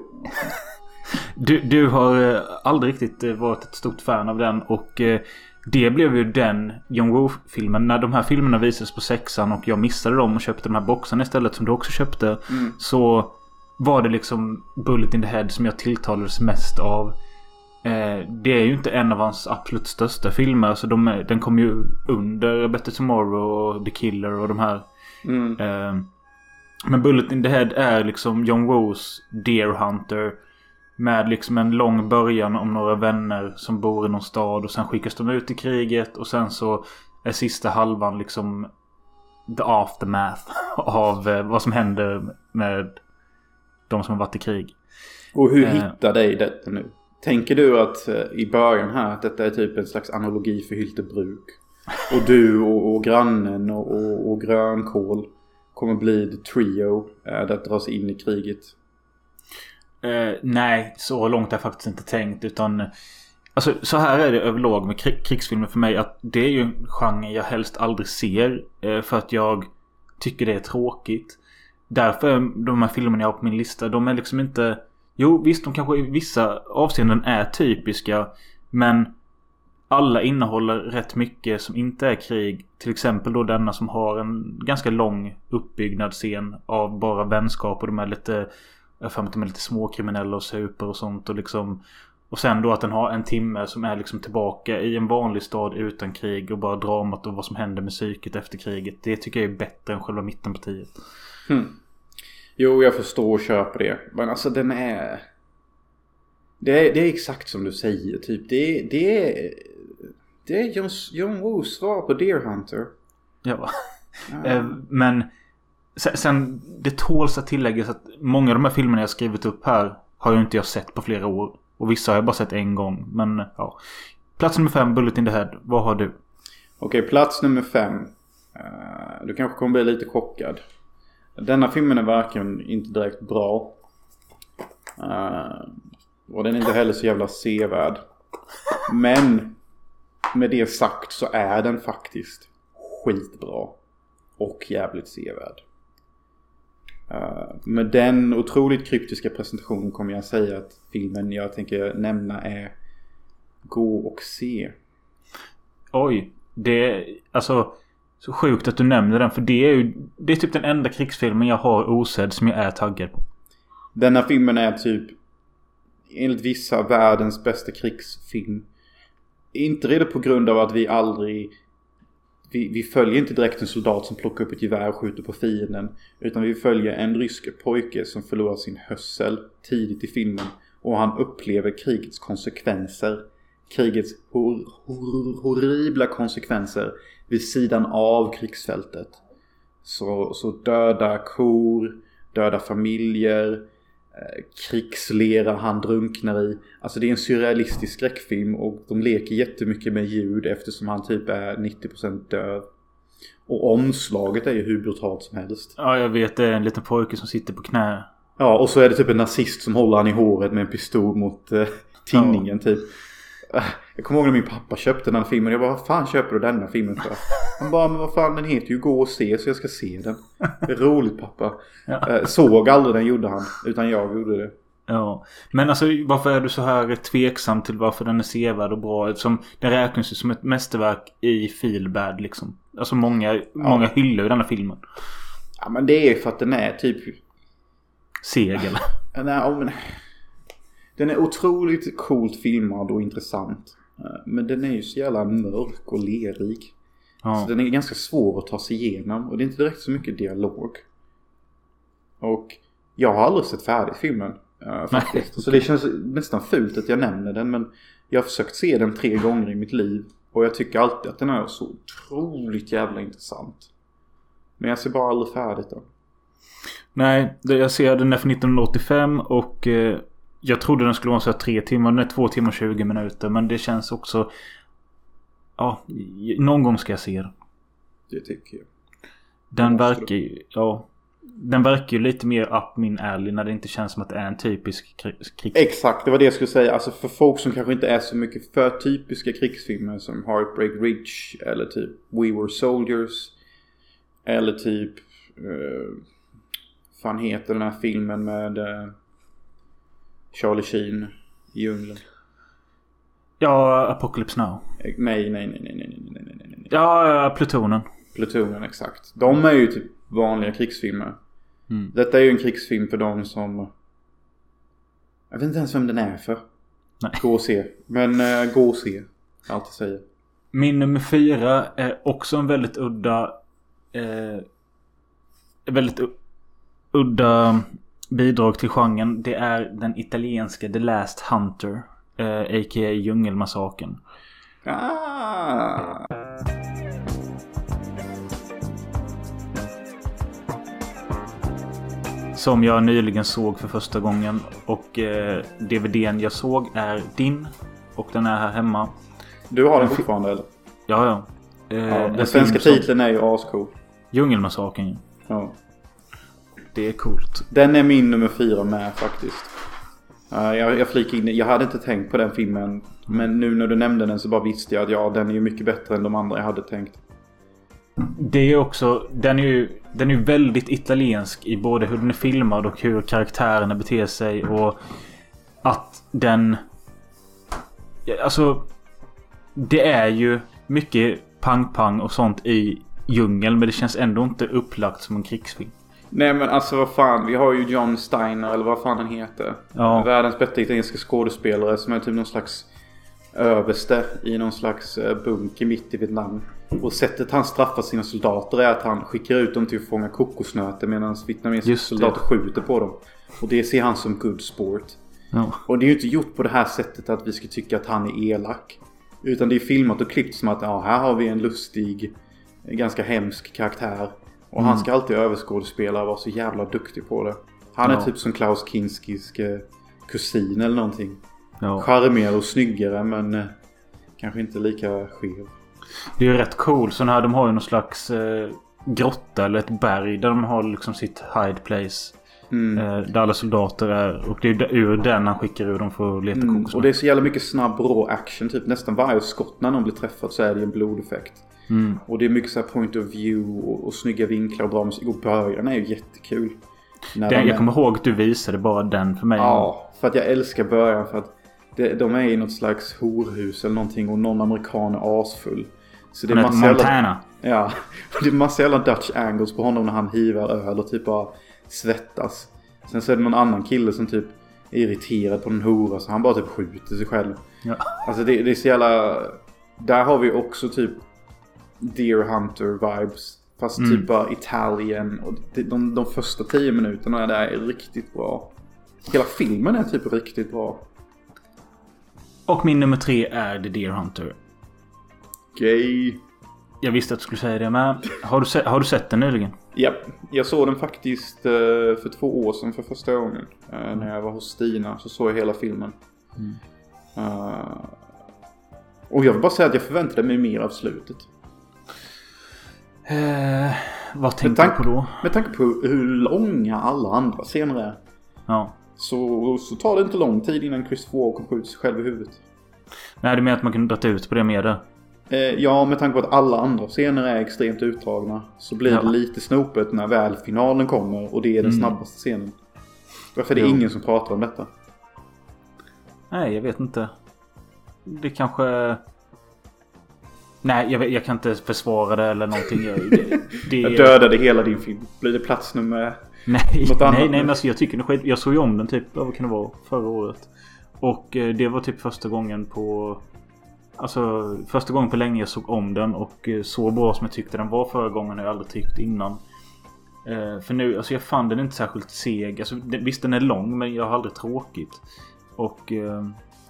Du, du har eh, aldrig riktigt eh, varit ett stort fan av den och eh, det blev ju den John Woo-filmen. När de här filmerna visades på sexan och jag missade dem och köpte de här boxarna istället som du också köpte. Mm. Så var det liksom Bullet in the Head som jag tilltalades mest av. Eh, det är ju inte en av hans absolut största filmer. Så de den kom ju under Better Tomorrow och The Killer och de här. Mm. Eh, men Bullet in the Head är liksom John Woos Deer Hunter. Med liksom en lång början om några vänner som bor i någon stad och sen skickas de ut i kriget och sen så är sista halvan liksom the aftermath av eh, vad som händer med de som har varit i krig. Och hur Eh. hittar dig detta nu? Tänker du att eh, i början här att detta är typ en slags analogi för Hyltebruk? Och du och, och grannen och, och, och grönkål kommer bli the trio eh, där dras in i kriget? Eh, nej, så långt har jag faktiskt inte tänkt utan Alltså så här är det överlag med krig, krigsfilmer för mig att det är ju en genre jag helst aldrig ser. Eh, för att jag tycker det är tråkigt. Därför är de här filmerna jag har på min lista, de är liksom inte... Jo visst, de kanske i vissa avseenden är typiska. Men alla innehåller rätt mycket som inte är krig. Till exempel då denna som har en ganska lång uppbyggnadsscen av bara vänskap och de är lite... Jag för mig att de är lite småkriminella och super och sånt och liksom... Och sen då att den har en timme som är liksom tillbaka i en vanlig stad utan krig och bara dramat och vad som händer med psyket efter kriget. Det tycker jag är bättre än själva mittenpartiet. Jo, jag förstår och köper det. Men alltså den är... Det är, det är exakt som du säger. Typ. Det, är- det är... Det är John, John Woos svar på Deer Hunter. Ja. Eh, Men sen, det tåls att tilläggas att många av de här filmerna jag skrivit upp här har ju inte jag sett på flera år. Och vissa har jag bara sett en gång. Men ja. Plats nummer fem, Bullet in the Head. Vad har du? Okej, plats nummer fem. Eh, du kanske kommer bli lite chockad. Denna filmen är varken inte direkt bra. Eh, och den är inte heller så jävla sevärd. Men med det sagt så är den faktiskt skitbra. Och jävligt sevärd. Eh, med den otroligt kryptiska presentationen kommer jag säga att filmen jag tänker nämna är Gå och se. Oj. Det är alltså så sjukt att du nämner den. För det är ju det är typ den enda krigsfilmen jag har osedd som jag är taggad på. Denna filmen är typ enligt vissa världens bästa krigsfilm. Inte redan på grund av att vi aldrig... Vi, vi följer inte direkt en soldat som plockar upp ett gevär och skjuter på fienden. Utan vi följer en rysk pojke som förlorar sin hörsel tidigt i filmen. Och han upplever krigets konsekvenser. Krigets hor, hor, horribla konsekvenser vid sidan av krigsfältet. Så, så döda kor, döda familjer, krigslera han drunknar i. Alltså det är en surrealistisk skräckfilm och de leker jättemycket med ljud eftersom han typ är 90% döv. Och omslaget är ju hur brutalt som helst. Ja, jag vet. Det är en liten pojke som sitter på knä. Ja, och så är det typ en nazist som håller han i håret med en pistol mot eh, tinningen typ. Jag kommer ihåg när min pappa köpte den här filmen. Jag bara, vad fan köper du denna filmen för? Han bara, men vad fan den heter ju Gå och se så jag ska se den. Det är roligt pappa. Ja. Eh, Såg aldrig den gjorde han. Utan jag gjorde det. Ja. Men alltså varför är du så här tveksam till varför den är sevärd och bra? Eftersom den räknas ju som ett mästerverk i feelbad liksom. Alltså många, många hyllar ju denna filmen. Ja men det är för att den är typ... Seg eller? Nej, ja, men... Den är otroligt coolt filmad och intressant. Eh, Men den är ju så jävla mörk och lerig. Ja. Så den är ganska svår att ta sig igenom och det är inte direkt så mycket dialog. Och jag har aldrig sett färdigt filmen. eh, faktiskt. Så det känns nästan fult att jag nämner den men jag har försökt se den tre gånger i mitt liv. Och jag tycker alltid att den är så otroligt jävla intressant. Men jag ser bara aldrig färdigt den. Nej, jag ser den är från 1985 och eh, jag trodde den skulle vara så tre timmar. Den är två timmar och 20 minuter. Men det känns också... Ja, någon gång ska jag se den. Det tycker jag. Den verkar ju... Ja. Den verkar ju lite mer up min alley när det inte känns som att det är en typisk kri- krigs... Exakt, det var det jag skulle säga. Alltså för folk som kanske inte är så mycket för typiska krigsfilmer som Heartbreak Ridge eller typ We Were Soldiers. Eller typ... Uh, fan heter den här filmen med eh, Charlie Sheen i djungeln? Ja, Apocalypse Now. Eh, Nej, nej, nej, nej, nej, nej, nej, nej, nej. Ja, Plutonen. Plutonen, exakt. De är ju typ vanliga krigsfilmer. Mm. Detta är ju en krigsfilm för de som... Jag vet inte ens vem den är för. Nej. Gå och se. Men uh, gå och se. Jag alltid säger. Min nummer fyra är också en väldigt udda... Eh, väldigt udda bidrag till genren. Det är den italienska The Last Hunter. Eh, A.k.a. Djungelmassakern. Ah! Som jag nyligen såg för första gången. Och eh, DVDn jag såg är din. Och den är här hemma. Du har den fortfarande eller? Ja, ja. Eh, Ja, en den svenska film som- titeln är ju ascool. Djungelmassakern. ju. Ja. Det är coolt. Den är min nummer fyra med faktiskt. Uh, jag, jag flikar in Jag hade inte tänkt på den filmen. Men nu när du nämnde den så bara visste jag att ja, den är ju mycket bättre än de andra jag hade tänkt. Det är också, den är ju den är ju väldigt italiensk i både hur den är filmad och hur karaktärerna beter sig och att den... Alltså... Det är ju mycket pang-pang och sånt i djungeln men det känns ändå inte upplagt som en krigsfilm. Nej men alltså vad fan. Vi har ju John Steiner eller vad fan han heter. Ja. Världens bästa italienska skådespelare som är typ någon slags överste i någon slags eh, bunker mitt i Vietnam. Och sättet han straffar sina soldater är att han skickar ut dem till att fånga kokosnötter medan vietnamesiska soldater skjuter på dem. Och det ser han som good sport. Ja. Och det är ju inte gjort på det här sättet att vi ska tycka att han är elak. Utan det är filmat och klippt som att ja, här har vi en lustig, ganska hemsk karaktär. Och han ska alltid överskådespela och vara så jävla duktig på det. Han är Ja. typ som Klaus Kinskis eh, kusin eller någonting. Ja. Charmigare och snyggare men eh, kanske inte lika skev. Det är ju rätt cool. Så här, de har ju någon slags eh, grotta eller ett berg där de har liksom sitt hide place. Mm. Eh, där alla soldater är. Och det är ur den han skickar ur dem för att leta Mm. kokosnötter. Och det är så jävla mycket snabb rå action. Typ nästan varje skott när någon blir träffad så är det en blodeffekt. Mm. Och det är mycket så här point of view och, och snygga vinklar och bra musik. Och början är ju jättekul. Den, de jag är- kommer ihåg att du visade bara den för mig. Ja, för att jag älskar början för att det, de är i något slags horhus eller någonting och någon amerikan är asfull. Så det är massa jävla, Montana. ja, det är massa jävla Dutch angles på honom när han hivar öl och typ bara svettas. Sen så är det någon annan kille som typ är irriterad på en hora så han bara typ skjuter sig själv. Ja. Alltså det, det är så jävla... Där har vi också typ Deer Hunter vibes. Fast Mm. typ bara Italien. Och det, de, de första tio minuterna där är riktigt bra. Hela filmen är typ riktigt bra. Och min nummer tre är The Deer Hunter. Gay. Jag visste att du skulle säga det med. Har du, se, har du sett den nyligen? Ja, jag såg den faktiskt eh, för två år sedan för första gången. Eh, när jag var hos Stina så såg jag hela filmen. Eh, och jag vill bara säga att jag förväntade mig mer av slutet. Eh, vad tänkte du på då? Med tanke på hur långa alla andra scener är. Ja. Så, så tar det inte lång tid innan Christopher Walken skjuter sig själv i huvudet. Nej, du menar att man kunde dra ut på det mer? Eh, ja, med tanke på att alla andra scener är extremt utdragna. Så blir Ja. det lite snopet när väl finalen kommer och det är den Mm. snabbaste scenen. Varför är det Jo. ingen som pratar om detta? Nej, jag vet inte. Det kanske... Nej, jag, jag kan inte försvara det eller någonting. Jag, det, det, Jag dödade hela din film. Blir det plats nummer... Nej, Något annat nej, nej men alltså jag tycker det är skit. Jag såg ju om den typ, vad kan det vara, förra året. Och eh, det var typ första gången på... Alltså första gången på länge jag såg om den och eh, så bra som jag tyckte den var förra gången har jag aldrig tyckt innan. Eh, för nu, alltså jag fann den inte särskilt seg. Alltså, visst den är lång men jag har aldrig tråkigt. Och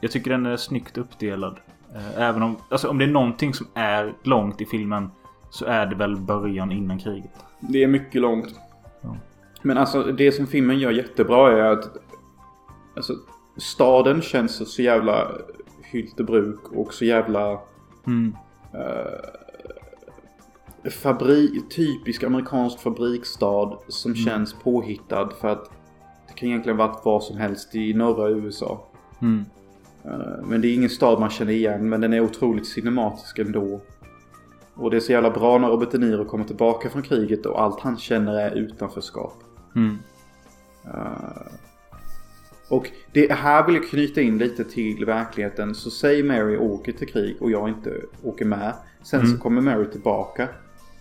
jag tycker den är snyggt uppdelad. Eh, även om, alltså om det är någonting som är långt i filmen så är det väl början innan kriget. Det är mycket långt. Ja. Men alltså det som filmen gör jättebra är att... Alltså staden känns så jävla Hyltebruk och så jävla... Mm. fabri typisk amerikansk fabriksstad som känns påhittad för att det kan egentligen varit vad som helst i norra USA. Mm. Eh, Men det är ingen stad man känner igen men den är otroligt cinematisk ändå. Och det är så jävla bra när Robert De Niro kommer tillbaka från kriget och allt han känner är utanförskap. Mm. Och det här vill jag knyta in lite till verkligheten. Så säg Mary åker till krig och jag inte åker med. Sen så kommer Mary tillbaka.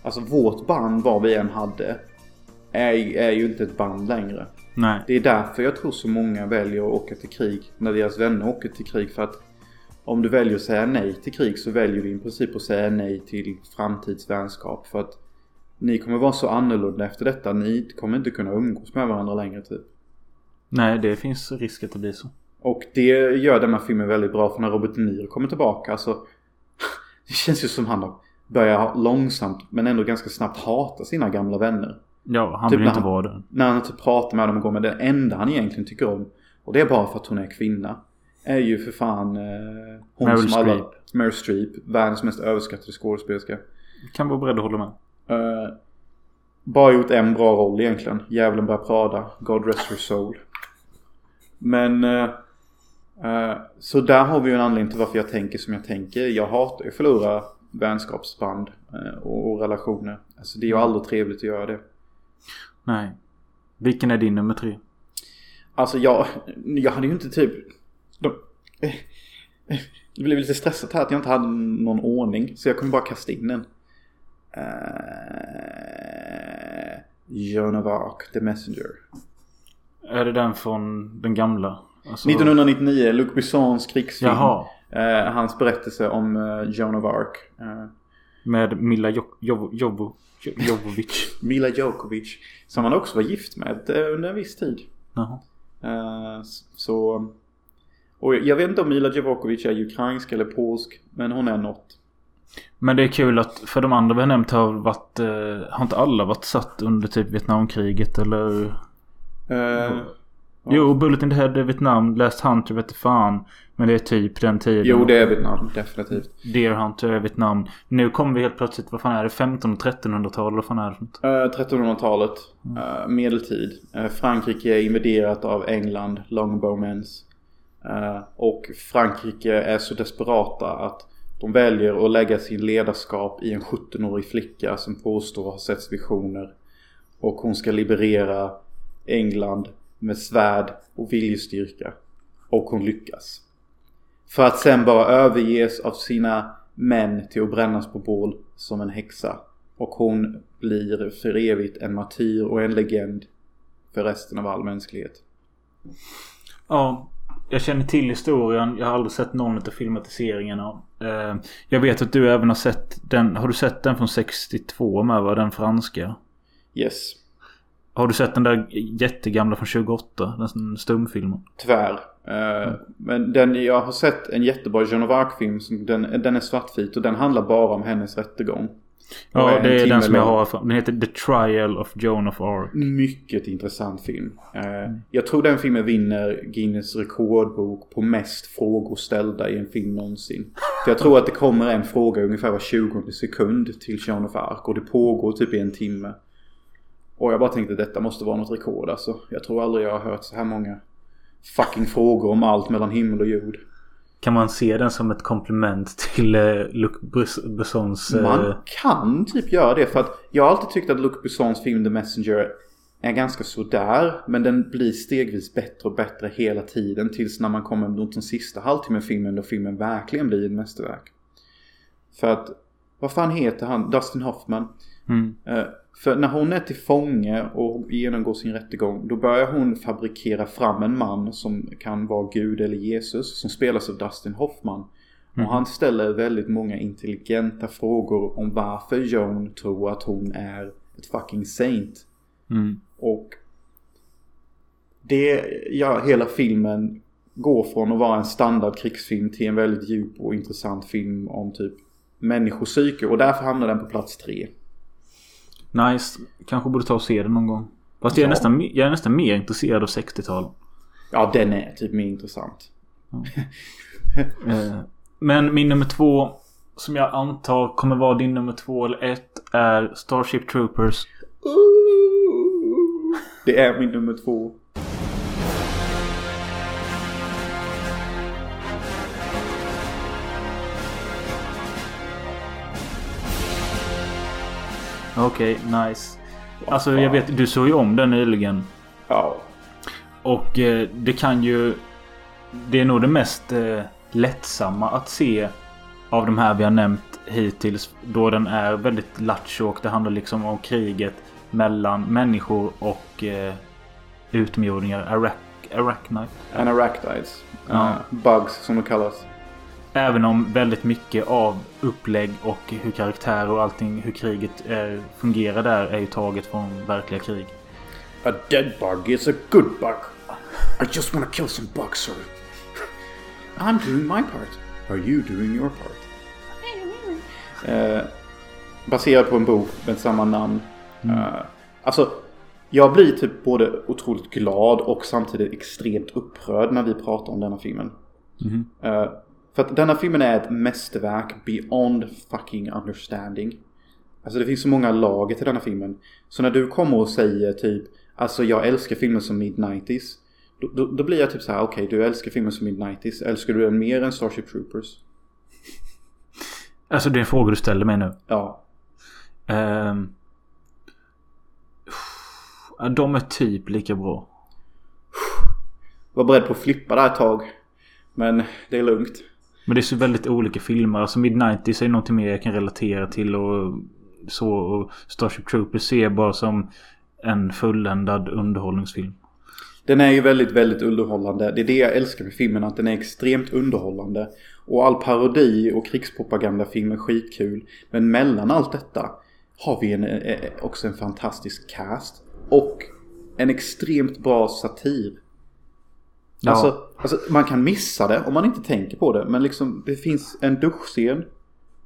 Alltså vårt band, vad vi än hade, är, är ju inte ett band längre. Nej. Det är därför jag tror så många väljer att åka till krig när deras vänner åker till krig. För att om du väljer att säga nej till krig så väljer du i princip att säga nej till framtidsvänskap. För att ni kommer vara så annorlunda efter detta. Ni kommer inte kunna umgås med varandra längre typ. Nej, det finns risk att det blir så. Och det gör den här filmen väldigt bra för när Robert De Niro kommer tillbaka så Det känns ju som han har börjat långsamt men ändå ganska snabbt hata sina gamla vänner. Ja, han Typ vill inte han- vara där. När han typ pratar med dem och går med det enda han egentligen tycker om och det är bara för att hon är kvinna. Är ju för fan eh, hon Meryl som alla... Streep. Meryl Streep. Världens mest överskattade skådespelerska. Kan vara beredd att hålla med. Eh, bara gjort en bra roll egentligen. Djävulen börjar prada. God rest her soul. Men... eh, eh, så där har vi ju en anledning till varför jag tänker som jag tänker. Jag hatar ju att förlora vänskapsband eh, och, och relationer. Alltså det är ju aldrig trevligt att göra det. Nej. Vilken är din nummer tre? Alltså jag, jag hade ju inte typ... De, eh, eh, det blev lite stressat här att jag inte hade någon ordning. Så jag kommer bara kasta in den. Eh, Joan of Arc, The Messenger. Är det den från den gamla? Alltså- 1999, Luc Bessons krigsfilm. Jaha. Eh, hans berättelse om eh, Joan of Arc. Eh, Med Mila Jo- Jo- Jovo- Jo- Jovovich. Mila Djokovic. Som han också var gift med eh, under en viss tid. Jaha. Eh, så... Och jag vet inte om Mila Djokovic är ukrainsk eller polsk. Men hon är något. Men det är kul att för de andra vi har nämnt har varit... Eh, har inte alla varit satt under typ Vietnamkriget eller? Eh, Jo, Bullet in the Head är Vietnam. Last Hunter vet fan. Men det är typ den tiden. Jo, det är Vietnam. Definitivt. Deer Hunter är Vietnam. Nu kommer vi helt plötsligt, vad fan är det? 15 och 1300-tal? Vad fan är det? Eh, 1300-talet. eh, medeltid. Eh, Frankrike är invaderat av England. Longbowmens. Eh, och Frankrike är så desperata att de väljer att lägga sin ledarskap i en 17-årig flicka som påstår ha sett visioner. Och hon ska liberera England med svärd och viljestyrka. Och hon lyckas. För att sen bara överges av sina män till att brännas på bål som en häxa. Och hon blir för evigt en martyr och en legend för resten av all mänsklighet. Ja, jag känner till historien. Jag har aldrig sett någon av filmatiseringarna. Eh, jag vet att du även har sett den. Har du sett den från 62 med va? Den franska? Yes. Har du sett den där jättegamla från 28? Den stumfilmen? Tyvärr. Eh, Men den, jag har sett en jättebra Joan of Arc-film. som- Den, den är svartvit och den handlar bara om hennes rättegång. Ja, det är den som jag har. Den heter The Trial of Joan of Arc. Mycket intressant film. Eh, Jag tror den filmen vinner Guinness rekordbok på mest frågor ställda i en film någonsin. För jag tror att det kommer en fråga ungefär var 20 sekund till Joan of Arc och det pågår typ i en timme. Och jag bara tänkte detta måste vara något rekord alltså. Jag tror aldrig jag har hört så här många fucking frågor om allt mellan himmel och jord. Kan man se den som ett komplement till eh, Luc Bess- Bessons... Eh, Man kan typ göra det för att jag har alltid tyckt att Luc Bessons film The Messenger är ganska sådär. Men den blir stegvis bättre och bättre hela tiden tills när man kommer mot den sista halvtimmen filmen då filmen verkligen blir ett mästerverk. För att, vad fan heter han? Dustin Hoffman. mm. Eh, För när hon är till fånge och genomgår sin rättegång då börjar hon fabrikera fram en man som kan vara Gud eller Jesus som spelas av Dustin Hoffman. Och han ställer väldigt många intelligenta frågor om varför Joan tror att hon är ett fucking saint. Mm. Och det, ja, hela filmen går från att vara en standard krigsfilm till en väldigt djup och intressant film om typ människopsyke och därför hamnar den på plats tre. Nice. Kanske borde ta och se den någon gång. Fast jag är, Ja. nästan, jag är nästan mer intresserad av 60-tal. Ja, den är typ mer intressant. Eh, men min nummer två. Som jag antar kommer vara din nummer två eller ett. Är Starship Troopers. Det är min nummer två. Okej, nice. Alltså jag vet, du såg ju om den nyligen. Ja. Och eh, det kan ju... Det är nog det mest eh, lättsamma att se av de här vi har nämnt hittills. Då den är väldigt lattjo och det handlar liksom om kriget mellan människor och eh, utomjordingar. Arak Arachnite. Anarachnides. Ja. Uh, bugs som de kallas. Även om väldigt mycket av upplägg och hur karaktärer och allting, hur kriget eh, fungerar där är ju taget från verkliga krig. A dead bug is a good bug. I just wanna kill some bugs, sir. I'm doing my part. Are you doing your part? Eh, baserad på en bok med samma namn. Eh, alltså, jag blir typ både otroligt glad och samtidigt extremt upprörd när vi pratar om denna filmen. Eh, för att denna filmen är ett mästerverk beyond fucking understanding. Alltså det finns så många lager till denna filmen. Så när du kommer och säger typ Alltså jag älskar filmer som Mid-90s. Då, då, då blir jag typ så här: okej du älskar filmer som Mid-90s. Älskar du den mer än Starship Troopers? Alltså det är en fråga du ställer mig nu. Ja. Ja, De är typ lika bra. Var beredd på att flippa där ett tag. Men det är lugnt. Men det är så väldigt olika filmer. Alltså Mid-90s är någonting mer jag kan relatera till och så. Och Starship Troopers ser jag bara som en fulländad underhållningsfilm. Den är ju väldigt, väldigt underhållande. Det är det jag älskar med filmen, att den är extremt underhållande. Och all parodi och krigspropagandafilm är skitkul. Men mellan allt detta har vi en, eh, eh, också en fantastisk cast. Och en extremt bra satir. Ja. Alltså, alltså, man kan missa det om man inte tänker på det. Men liksom, det finns en duschscen.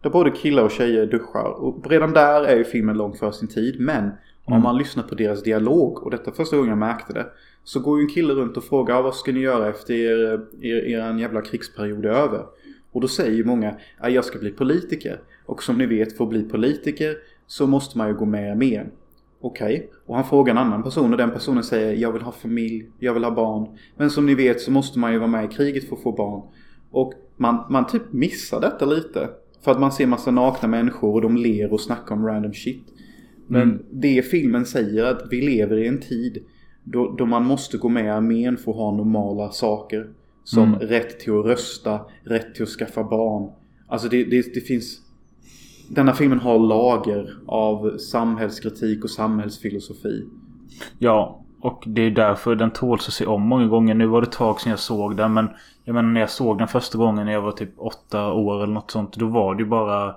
Där både killar och tjejer duschar. Och redan där är ju filmen långt för sin tid. Men om man lyssnar på deras dialog. Och detta första gången jag märkte det. Så går ju en kille runt och frågar "Ah, vad ska ni göra efter er, er, er jävla krigsperiod är över. Och då säger ju många att jag ska bli politiker. Och som ni vet för att bli politiker så måste man ju gå med i armén. Okej. Och han frågar en annan person och den personen säger jag vill ha familj, jag vill ha barn. Men som ni vet så måste man ju vara med i kriget för att få barn. Och man, man typ missar detta lite. För att man ser massa nakna människor och de ler och snackar om random shit. Men det filmen säger att vi lever i en tid då, då man måste gå med i armén för att ha normala saker. Som rätt till att rösta, rätt till att skaffa barn. Alltså det, det, det finns... Denna filmen har lager av samhällskritik och samhällsfilosofi. Ja, och det är därför den tåls att se om många gånger. Nu var det ett tag sedan jag såg den men jag menar när jag såg den första gången när jag var typ åtta år eller något sånt. Då var det ju bara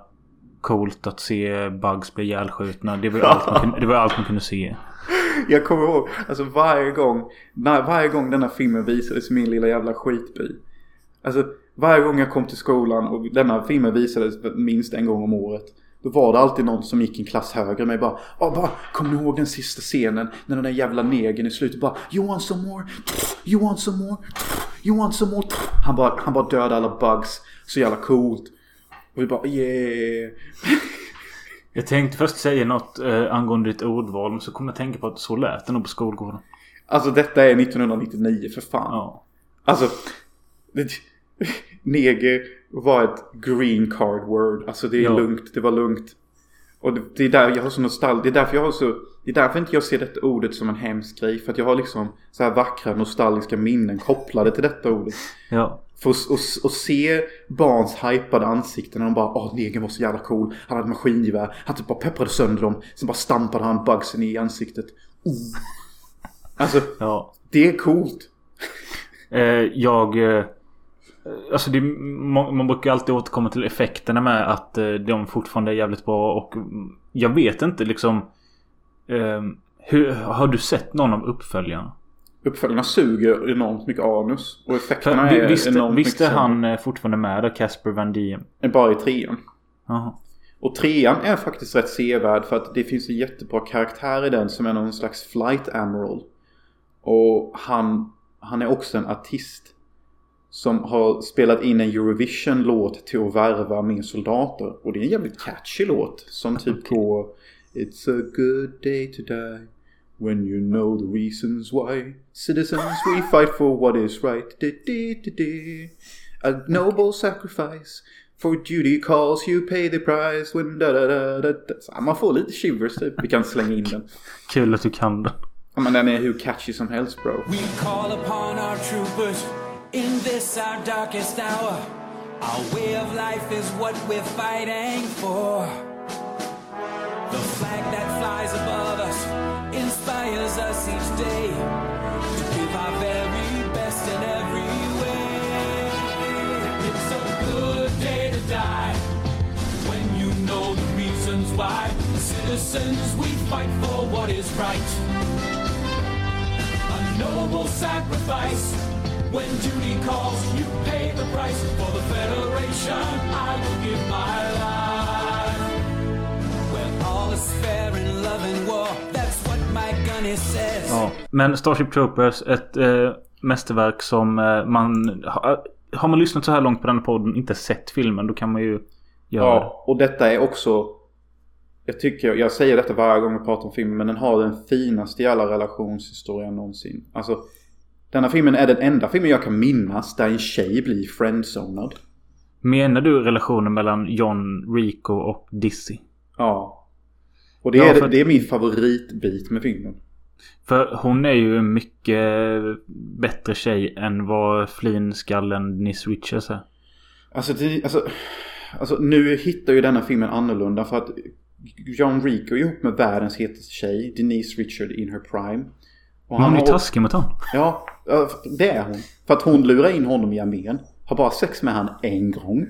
coolt att se Bugs bli ihjälskjutna. Det var allt man kunde, det var allt man kunde se. Jag kommer ihåg, alltså varje gång, när, varje gång denna filmen visades i min lilla jävla skitby. Alltså varje gång jag kom till skolan och denna filmen visades minst en gång om året. Då var det alltid någon som gick en klass högre mig bara Åh, bara, kommer ni ihåg den sista scenen när den där jävla negern i slutet bara You want some more? You want some more? You want some more? Han bara, han bara dödade alla bugs. Så jävla coolt. Och vi bara yeah. Jag tänkte först säga något eh, angående ditt ordval. Men så kom jag att tänka på att så lät det nog på skolgården. Alltså detta är 1999 för fan. Ja. Alltså, det, neger var ett green card word. Alltså det är Ja. lugnt, det var lugnt. Och det, det är där jag har så nostalgi. Det är därför jag har så... Det är därför inte jag ser detta ordet som en hemsk grej. För att jag har liksom så här vackra nostalgiska minnen kopplade till detta ordet. Ja. För att och, och se barns hypade ansikten när de bara Åh, negern var så jävla cool. Han hade maskingevär. Han typ bara pepprade sönder dem. Sen bara stampade han bugsen i ansiktet. Oh. Alltså, Ja. det är coolt. Eh, jag... Alltså det, man, man brukar alltid återkomma till effekterna med att eh, de fortfarande är jävligt bra och mm, jag vet inte liksom... Eh, hur, har du sett någon av uppföljarna? Uppföljarna suger enormt mycket anus. Och För, effekterna vi- är visst, enormt visst är mycket han eh, fortfarande med där, Casper Van Diem? Bara i trean. Jaha. Och trean är faktiskt rätt sevärd för att det finns en jättebra karaktär i den som är någon slags flight admiral. Och han, han är också en artist. Som har spelat in en Eurovision-låt till att värva mer soldater. Och det är en jävligt catchy låt. Som typ går It's a good day to die. When you know the reasons why Citizens we fight for what is right di, di, di, di. A noble sacrifice For duty calls you pay the price when da da da da, da. Så, Man får lite shivers typ. Vi kan slänga in den. Kul att du kan den. Ja, men den är hur catchy som helst bro. We call upon our troopers in this our darkest hour. Our way of life is what we're fighting for. The flag that flies above us inspires us each day to give our very best in every way. It's a good day to die when you know the reasons why. Citizens, we fight for what is right a noble sacrifice. When duty calls, you pay the price for the Federation. I will give my life. When all is fair in love and war, that's what my gunny says. Ja. Men Starship Troopers, ett eh, mästerverk som eh, man... Ha, har man lyssnat så här långt på den här podden inte sett filmen då kan man ju göra. Ja, och detta är också... Jag tycker, jag säger detta varje gång jag pratar om filmen, men den har den finaste i alla relationshistorier någonsin. Alltså, denna filmen är den enda filmen jag kan minnas där en tjej blir friendzonad. Menar du relationen mellan John, Rico och Dizzy? Ja. Och det, Ja, är, det är min favoritbit med filmen. För hon är ju en mycket bättre tjej än vad flinskallen Nis Richards är. Alltså, det, alltså, alltså nu hittar ju denna filmen annorlunda för att John Rico är ihop med världens hetaste tjej. Denise Richard in her prime. Och Hon är ju taskig mot honom. Ja, det är hon. För att hon lurar in honom i armén. Har bara sex med han en gång.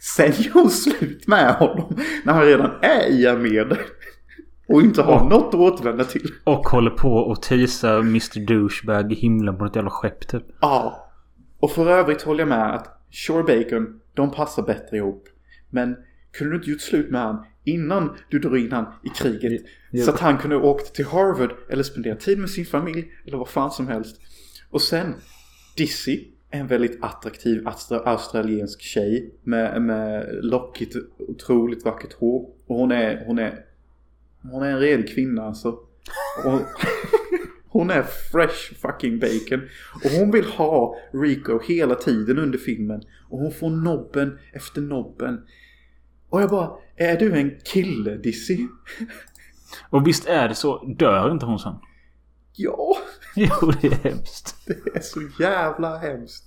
Sen gör hon slut med honom när han redan är i armén. Och inte har något att återvända till. Och håller på och teasar Mr Douchebag i himlen på ett jävla skepp typ. Ja. Och för övrigt håller jag med att Shore Bacon, de passar bättre ihop. Men kunde du inte gjort slut med han innan du drog in han i kriget? Jo. Så att han kunde åkt till Harvard eller spendera tid med sin familj eller vad fan som helst. Och sen Dizzy, en väldigt attraktiv austra- australiensk tjej med, med lockigt, otroligt vackert hår. Och hon är, hon är, hon är en redig kvinna alltså. Och, hon är fresh fucking bacon. Och hon vill ha Rico hela tiden under filmen. Och hon får nobben efter nobben. Och jag bara, är du en kille Dizzy? Och visst är det så. Dör inte hon sen? Ja, Jo, det är hemskt. det är så jävla hemskt.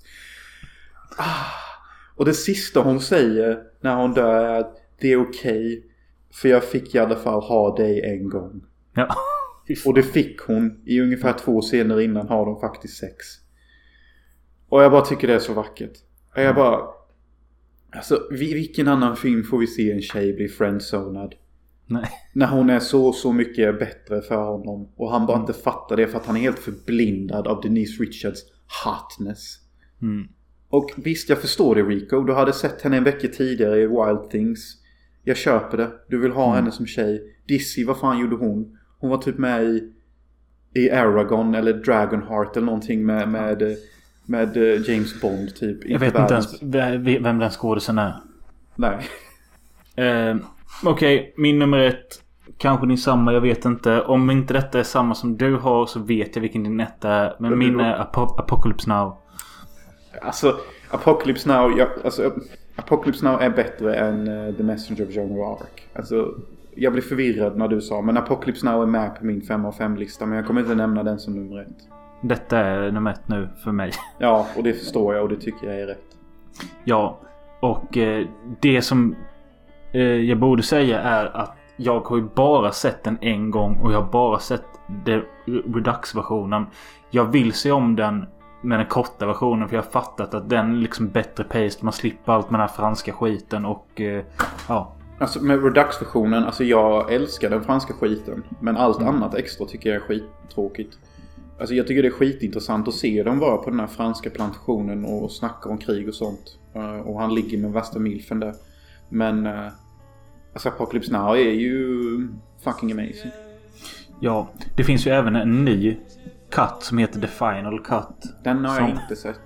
Ah. Och det sista hon säger när hon dör är att det är okej. för jag fick i alla fall ha dig en gång. Ja. Och det fick hon. I ungefär två scener innan har de faktiskt sex. Och jag bara tycker det är så vackert. Och jag bara... Alltså vi- vilken annan film får vi se en tjej bli friendzonad? Nej. När hon är så, så mycket bättre för honom. Och han bara inte fattar det för att han är helt förblindad av Denise Richards hotness. Mm. Och visst, jag förstår det Rico. Du hade sett henne en vecka tidigare i Wild Things. Jag köper det. Du vill ha henne som tjej. Dizzy, vad fan gjorde hon? Hon var typ med i, i Aragon eller Dragonheart eller någonting med, med, med eh, James Bond typ. Jag vet inte ens ve- vem den skådisen är. Nej. Eh, Okej, min nummer ett. Kanske din samma, jag vet inte. Om inte detta är samma som du har så vet jag vilken din etta är. Men min är Apo- Apocalypse Now. Alltså, Apocalypse Now, jag, alltså, Apocalypse Now är bättre än eh, The Messenger of Joan of Arc. Alltså, jag blev förvirrad när du sa, men Apocalypse Now är med på min 5 av 5-lista, men jag kommer inte nämna den som nummer ett. Detta är nummer ett nu för mig. Ja, och det förstår jag och det tycker jag är rätt. Ja, och eh, det som eh, jag borde säga är att jag har ju bara sett den en gång och jag har bara sett Redux-versionen. Jag vill se om den med den korta versionen för jag har fattat att den är liksom bättre paced. Man slipper allt med den här franska skiten och eh, ja. Alltså med Redux-versionen, alltså jag älskar den franska skiten. Men allt annat extra tycker jag är skittråkigt. Alltså jag tycker det är skitintressant att se dem vara på den här franska plantationen och snacka om krig och sånt. Eh, Och han ligger med värsta milfen där. Men... eh, Alltså Apocalypse Now är ju fucking amazing. Ja, det finns ju även en ny cut som heter The Final Cut. Den har jag Som- inte sett.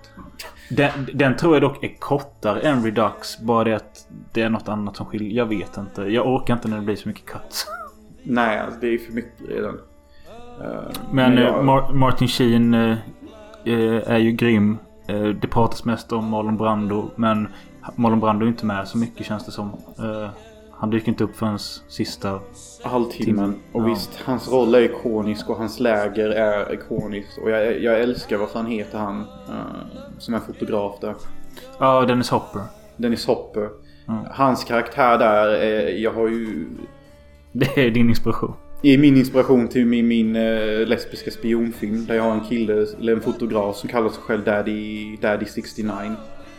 Den, den tror jag dock är kortare än Redux. Bara det att det är något annat som skiljer. Jag vet inte. Jag orkar inte när det blir så mycket cuts. Nej, alltså det är för mycket redan. Eh, Men, jag- eh, Mar- Martin Sheen eh, är ju grym. Det pratas mest om Marlon Brando. Men Marlon Brando är inte med så mycket känns det som. Han dyker inte upp förrän sista. Halvtimmen. Och Ja. visst, hans roll är ikonisk och hans läger är ikoniskt. Och jag, jag älskar vad fan heter han som är fotograf där. Ja, Dennis Hopper. Dennis Hopper. Ja. Hans karaktär där, är, jag har ju... Det är din inspiration. I min inspiration till min, min eh, lesbiska spionfilm där jag har en kille, eller en fotograf som kallar sig själv Daddy, Daddy 69.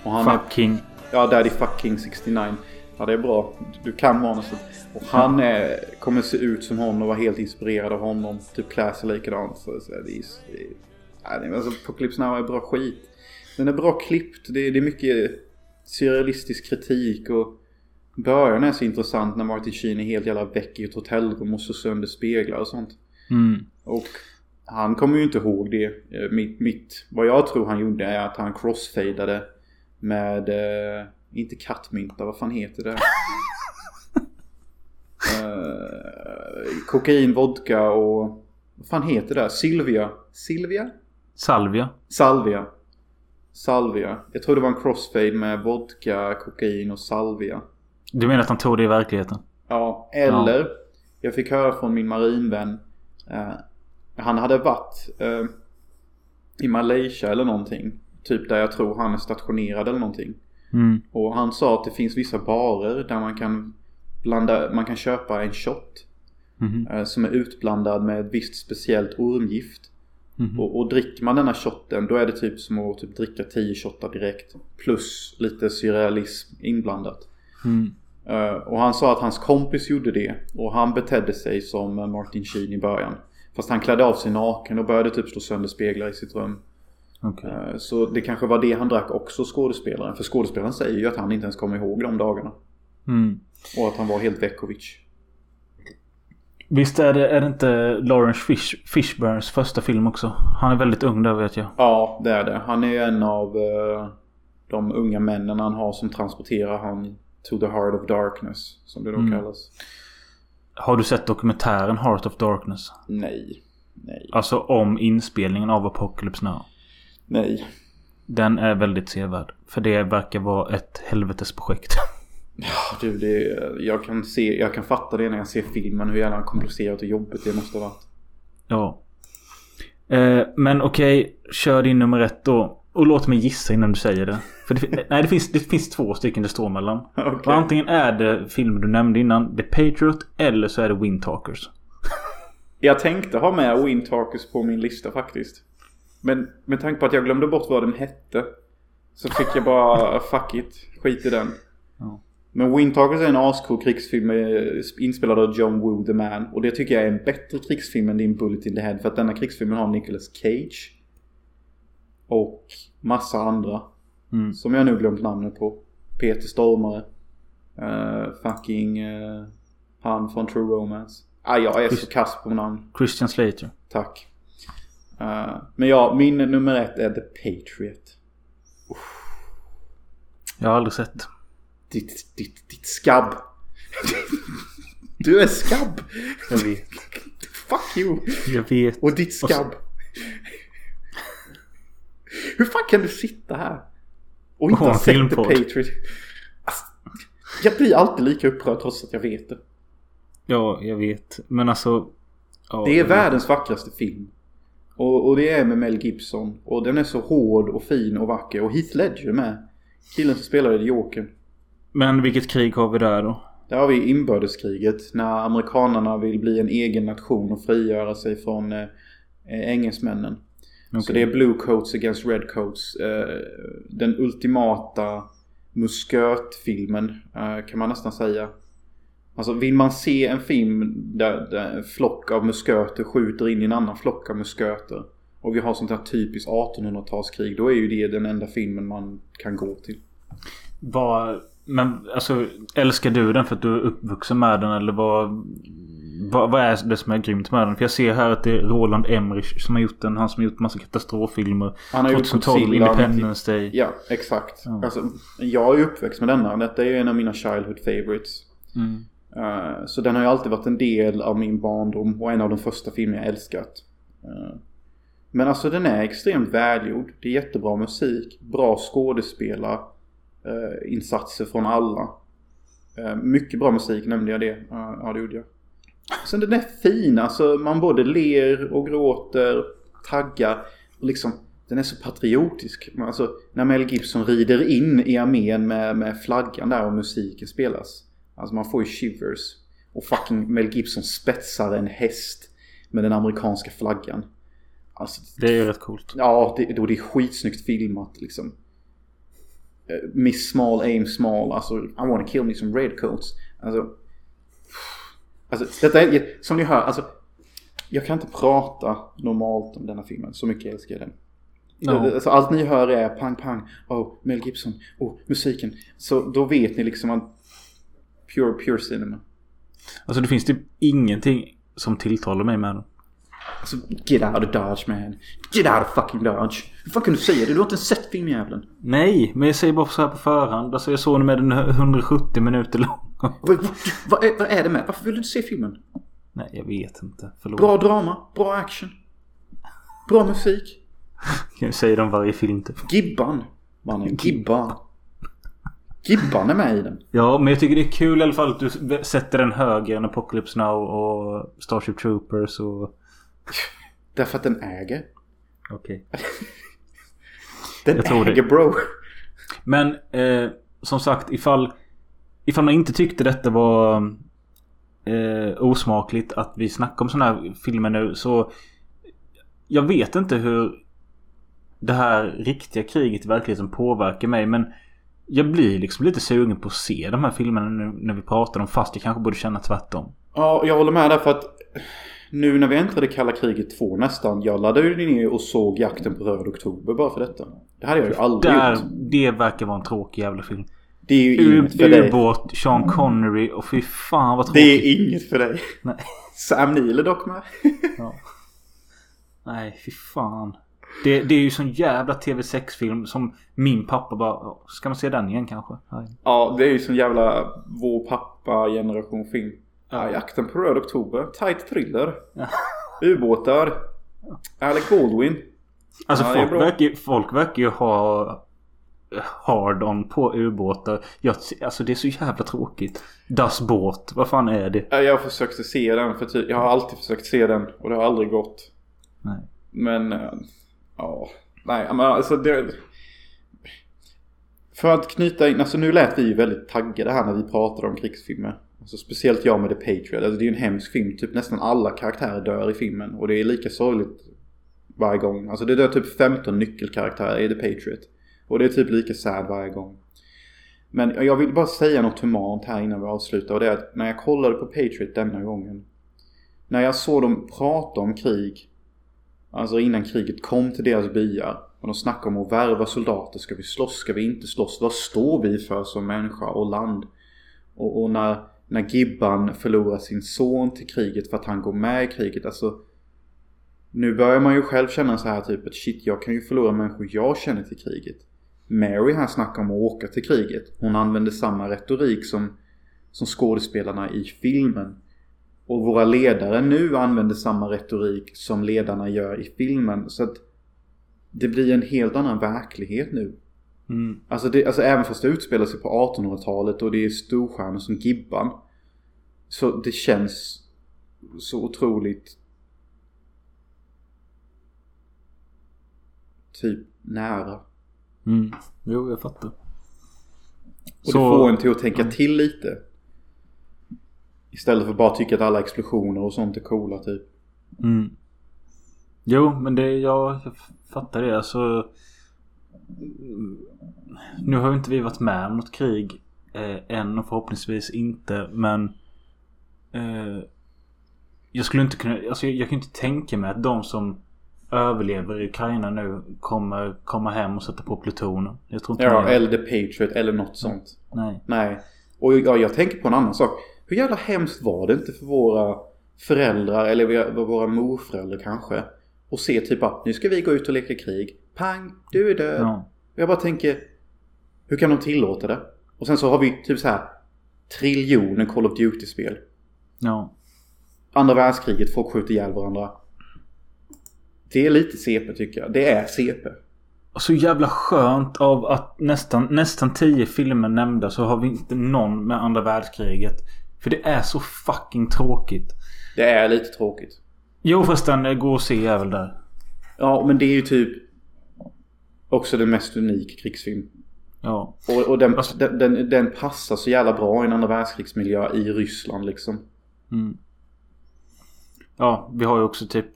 Och han är Fucking. Ja, Daddy fucking 69. Ja, det är bra. Du kan manuset. Och han är, kommer se ut som honom och vara helt inspirerad av honom. Typ klä sig likadant. Så, så det är, det är, är, alltså, Apocalypse Now är bra skit. Den är bra klippt. Det är, det är mycket surrealistisk kritik och början är så intressant när Martin Sheen är helt jävla väck i ett hotellrum och slår sönder speglar och sånt. Mm. Och han kommer ju inte ihåg det. Eh, Mitt, mitt, vad jag tror han gjorde är att han crossfadade med, eh, inte kattmynta, vad fan heter det? eh, kokain, vodka och, vad fan heter det? Silvia? Silvia? Salvia. Salvia. Salvia. Jag tror det var en crossfade med vodka, kokain och salvia. Du menar att han tog det i verkligheten? Ja, eller jag fick höra från min marinvän. Eh, han hade varit eh, i Malaysia eller någonting. Typ där jag tror han är stationerad eller någonting. Mm. Och han sa att det finns vissa barer där man kan blanda, man kan köpa en shot. Mhm. eh, Som är utblandad med ett visst speciellt ormgift. Mhm. Och, och dricker man denna shotten då är det typ som att typ dricka 10 shottar direkt. Plus lite surrealism inblandat. Mm. Eh, och han sa att hans kompis gjorde det. Och han betedde sig som eh, Martin Sheen i början. Fast han klädde av sig naken och började typ slå sönder speglar i sitt rum. Okej. Eh, Så det kanske var det han drack också skådespelaren. För skådespelaren säger ju att han inte ens kommer ihåg de dagarna. Mm. Och att han var helt Vekovic. Visst är det, är det inte Lawrence Fish, Fishburns första film också? Han är väldigt ung där vet jag. Ja, det är det. Han är en av de unga männen han har som transporterar han to the heart of darkness. Som det då Mm. kallas. Har du sett dokumentären Heart of Darkness? Nej. Nej. Alltså om inspelningen av Apocalypse Now. Nej. Den är väldigt sevärd. För det verkar vara ett helvetesprojekt. Ja, du, det, jag, kan se, jag kan fatta det när jag ser filmen. Hur jävla komplicerat och jobbigt det måste ha varit. Ja. Eh, men okej, kör din nummer ett då. Och låt mig gissa innan du säger det. För det, nej, det finns, det finns två stycken det står mellan. Och antingen är det filmer du nämnde innan, The Patriot, eller så är det Windtalkers. Jag tänkte ha med Wind Talkers på min lista faktiskt. Men med tanke på att jag glömde bort vad den hette. Så fick jag bara fuck it. Skit i den. Ja. Men Wind Talkers är en ascool krigsfilm med- inspelad av John Woo the Man. Och det tycker jag är en bättre krigsfilm än din Bullet in the Head. För att denna krigsfilmen har Nicolas Cage. Och massa andra. Mm. Som jag nu glömt namnet på. Peter Stormare. Eh, fucking uh, han från True Romance. Ah, jag är så kass på namn. Christian Slater. Tack. Eh, men ja, min nummer ett är The Patriot. Jag har aldrig sett. Ditt, ditt, ditt skabb. du är skabb. Jag vet. Fuck you. Jag vet. Och ditt Och så- skabb. Hur fan kan du sitta här? Och inte Och ha ha en sett The. Patriot? Alltså, jag blir alltid lika upprörd trots att jag vet det. Ja, jag vet. Men alltså... Ja, Det är världens vackraste film. Och, och det är med Mel Gibson. Och den är så hård och fin och vacker. Och Heath Ledger med. Killen som spelade Jokern. Men vilket krig har vi där då? Där har vi inbördeskriget. När amerikanerna vill bli en egen nation och frigöra sig från eh, eh, engelsmännen. Så det är Blue Coats against Red Coats. Eh, den ultimata muskötfilmen eh, kan man nästan säga. Alltså vill man se en film där, där en flock av musköter skjuter in i en annan flock av musköter. Och vi har sånt här typiskt 1800-talskrig. Då är ju det den enda filmen man kan gå till. Vad... Men alltså, älskar du den för att du är uppvuxen med den eller vad... Vad, vad är det som är grymt med den? För jag ser här att det är Roland Emmerich som har gjort den. Han som har gjort massa katastroffilmer. Han har gjort 2012 Godzilla, Independence Day. Ja, exakt. Ja. Alltså, jag är uppväxt med denna. Detta är ju en av mina childhood favorites. Mm. Eh, Så den har ju alltid varit en del av min barndom och en av de första filmer jag älskat. Eh, Men alltså den är extremt välgjord. Det är jättebra musik, bra skådespelare, eh, insatser från alla. Mycket bra musik nämnde jag det. Ja det gjorde jag. Sen den är fin, alltså man både ler och gråter, taggar och liksom den är så patriotisk. Alltså när Mel Gibson rider in i armén med, med flaggan där och musiken spelas. Alltså man får ju shivers. Och fucking Mel Gibson spetsar en häst med den amerikanska flaggan. Alltså, Det är ju rätt coolt. ja, det, då det är skitsnyggt filmat liksom. Eh, Miss Small, aim small, alltså I wanna kill me some redcoats. Alltså, alltså detta är, som ni hör, alltså jag kan inte prata normalt om denna filmen, så mycket älskar jag den. Ja. Alltså, allt ni hör är pang pang, oh Mel Gibson, oh musiken. Så då vet ni liksom att pure, pure cinema. Alltså det finns typ ingenting som tilltalar mig med den. Alltså get out of Dodge man. Get out of fucking Dodge. Hur fan kan du säga det? Du har inte ens sett filmjäveln. Nej, men jag säger bara så här på förhand. Alltså jag såg den med den 170 minuter lång. Vad, vad, är, vad är det med? Varför vill du inte se filmen? Nej, jag vet inte. Förlåt. Bra drama, bra action. Bra musik. Jag säger om varje film typ. Gibban. Mannen, Gibban. Gibban är med i den. Ja, men jag tycker det är kul i alla fall att du sätter den högre än Apocalypse Now och Starship Troopers och... Därför att den äger. Okej. Den Jag det. äger bro. Men eh, som sagt ifall... ifall man inte tyckte detta var eh, osmakligt att vi snackar om sådana här filmer nu så jag vet inte hur det här riktiga kriget i verkligheten påverkar mig men jag blir liksom lite sugen på att se de här filmerna nu när vi pratar om fast jag kanske borde känna tvärtom. Ja, jag håller med där för att nu när vi äntrade kalla kriget 2 nästan. Jag laddade ju ner och såg jakten på röd oktober bara för detta. Det hade jag ju aldrig Där, gjort. det verkar vara en tråkig jävla film. Det är ju U- inget för dig. Ubåt, Sean Connery och fy fan vad Det tråkigt. är inget för dig. Nej. Sam Neill är dock med. Ja. Nej, fy fan. Det, det är ju sån jävla TV6-film som min pappa bara... "Ja, Ska man se den igen kanske? Nej. Ja, det är ju sån jävla vår pappa-generation film. Ja, jakten på röd oktober. Tight thriller. Ja. Ubåtar. Alec Baldwin. Alltså Ja, det folk, verkar, folk verkar ju ha hard-on på ubåtar. Jag, alltså det är så jävla tråkigt. Das båt, vad fan är det? Ja, Jag försökte se den för ty- Jag har alltid försökt se den och det har aldrig gått. Nej. Men... eh, Ja. Nej, men alltså det... För att knyta in, alltså nu lät vi ju väldigt taggade här när vi pratade om krigsfilmer. Alltså speciellt jag med The Patriot. Alltså det är ju en hemsk film. Typ nästan alla karaktärer dör i filmen. Och det är lika sorgligt varje gång. Alltså det dör typ 15 nyckelkaraktärer i The Patriot. Och det är typ lika sad varje gång. Men jag vill bara säga något humant här innan vi avslutar. Och det är att när jag kollade på Patriot denna gången. När jag såg dem prata om krig. Alltså innan kriget kom till deras byar. Och de snackade om att värva soldater. Ska vi slåss? Ska vi inte slåss? Vad står vi för som människa och land? Och, och när, när Gibban förlorar sin son till kriget för att han går med i kriget. Alltså nu börjar man ju själv känna så här typ att shit jag kan ju förlora människor jag känner till kriget. Mary här snackar om att åka till kriget. Hon använder samma retorik som, som skådespelarna i filmen. Och våra ledare nu använder samma retorik som ledarna gör i filmen. Så att det blir en helt annan verklighet nu. Mm. Alltså, det, alltså även fast det utspelar sig på 1800-talet och det är storstjärnor som Gibban. Så det känns så otroligt typ nära. Mm. Jo, jag fattar. Och det får en till att tänka till lite. Istället för att bara tycka att alla explosioner och sånt är coola typ. Mm. Jo, men det, ja, jag fattar det. Alltså, nu har ju inte vi varit med om något krig eh, än och förhoppningsvis inte. Men eh, jag skulle inte kunna, alltså jag, jag kan inte tänka mig att de som överlever i Ukraina nu kommer komma hem och sätta på plutonen. Jag tror inte Ja, eller The Patriot eller något sånt. Nej. Nej. Och jag, jag tänker på en annan sak. Hur jävla hemskt var det inte för våra föräldrar eller våra- morföräldrar kanske. Och se typ att nu ska vi gå ut och leka krig. Pang, du är död. Ja. Jag bara tänker. Hur kan de tillåta det? Och sen så har vi typ så här triljoner Call of Duty-spel. Ja. Andra världskriget, folk skjuter ihjäl varandra. Det är lite CP tycker jag. Det är CP. Så jävla skönt av att nästan, nästan tio filmer nämnda så har vi inte någon med andra världskriget. För det är så fucking tråkigt. Det är lite tråkigt. Jo förresten, eh, gå och se är väl där. Ja, men det är ju typ också den mest unika krigsfilm. Ja. Och, och den, Alltså- den, den, den passar så jävla bra i en andra världskrigsmiljö i Ryssland liksom. Mm. Ja, vi har ju också typ...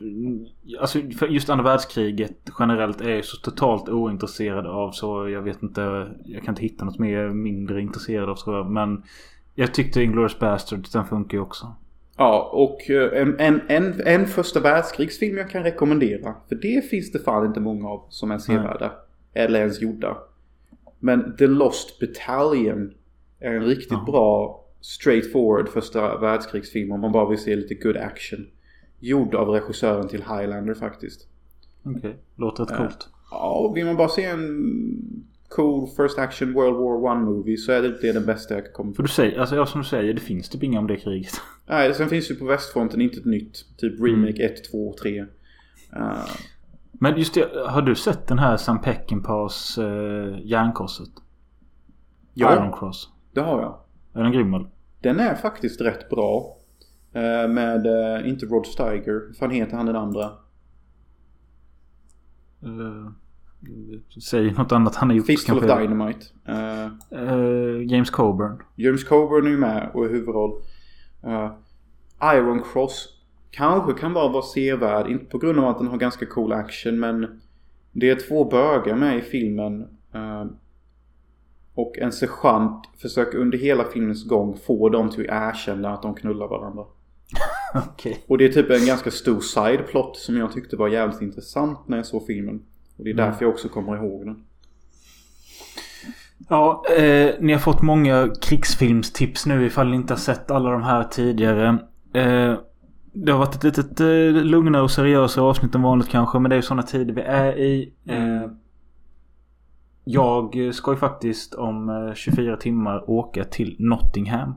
Alltså just andra världskriget generellt är jag så totalt ointresserad av så jag vet inte... Jag kan inte hitta något mer mindre intresserad av tror jag. Men jag tyckte Inglourious Basterds den funkar ju också. Ja, och eh, en, en, en, en första världskrigsfilm jag kan rekommendera. För det finns det fan inte många av som är sevärda. Eller ens gjorda. Men The Lost Battalion är en riktigt Ja. bra straight forward första världskrigsfilm om man bara vill se lite good action. Gjord av regissören till Highlander faktiskt. Okej, låter rätt coolt. Ja, vill man bara se en cool first action World War One movie så är det, det den bästa jag kan komma på. För du säger, alltså ja, som du säger, det finns typ inga om det kriget. Nej, sen finns ju på västfronten inte ett nytt. Typ Remake 1, 2, 3. Uh, Men just det, har du sett den här Sam Peckinpahs uh, Järnkorset? ja, Iron Cross. det har jag. Är den grym eller? Den är faktiskt rätt bra. Eh, med, eh, inte Rod Steiger. Fan heter han den andra? Uh, Säg något annat han har gjort. Fistful of. Dynamite. Eh, Eh, James Coburn. James Coburn är ju med och är huvudroll. Eh, Iron Cross kanske kan bara vara sevärd. Inte på grund av att den har ganska cool action men det är två bögar med i filmen. eh, och en sergeant försöker under hela filmens gång få dem till att erkänna att de knullar varandra. Okej. Och det är typ en ganska stor sideplot som jag tyckte var jävligt intressant när jag såg filmen. Och det är därför jag också kommer ihåg den. Ja, eh, ni har fått många krigsfilmstips nu ifall ni inte har sett alla de här tidigare. Eh, det har varit ett litet eh, lugnare och seriösare avsnitt än vanligt kanske. Men det är ju sådana tider vi är i. Eh, jag ska ju faktiskt om eh, 24 timmar åka till Nottingham.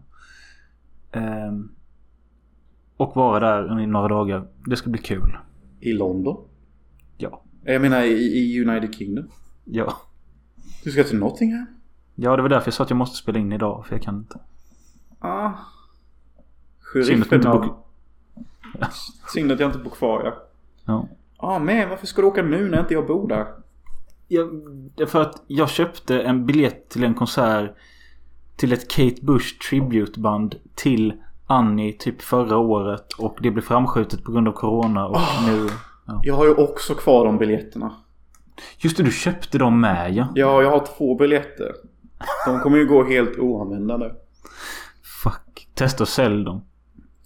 Och vara där i några dagar. Det ska bli kul. I London? Ja. Jag menar i, i United Kingdom. Ja. Du ska till Nottingham? Ja, det var därför jag sa att jag måste spela in idag. För jag kan inte. Ah. Sheriffen av... bor- Synd att jag inte bor kvar ja. Ja. Ah men varför ska du åka nu när inte jag bor där? Jag, för att jag köpte en biljett till en konsert till ett Kate Bush tributeband till Annie typ förra året och det blev framskjutet på grund av Corona och nu... Ja. Jag har ju också kvar de biljetterna. Just det, du köpte dem med ja. Ja, jag har två biljetter. De kommer ju gå helt oanvända nu. Fuck. Testa och sälj dem.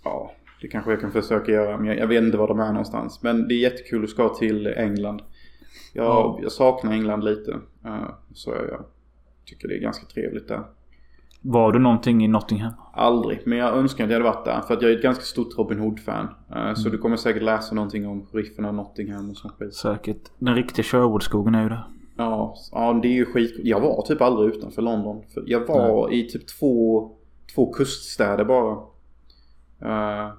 Ja, det kanske jag kan försöka göra. Men jag, jag vet inte var de är någonstans. Men det är jättekul att ska till England. Jag, Ja. jag saknar England lite. Eh, så jag, jag tycker det är ganska trevligt där. Var du någonting i Nottingham? Aldrig, men jag önskar att jag hade varit där. För att jag är ett ganska stort Robin Hood-fan. Eh, Så du kommer säkert läsa någonting om sheriffen av Nottingham och sånt skit. Säkert. Den riktiga Sherwoodskogen är ju där. Ja, ja, det är ju skit. Jag var typ aldrig utanför London. Jag var i typ två, två kuststäder bara. Uh,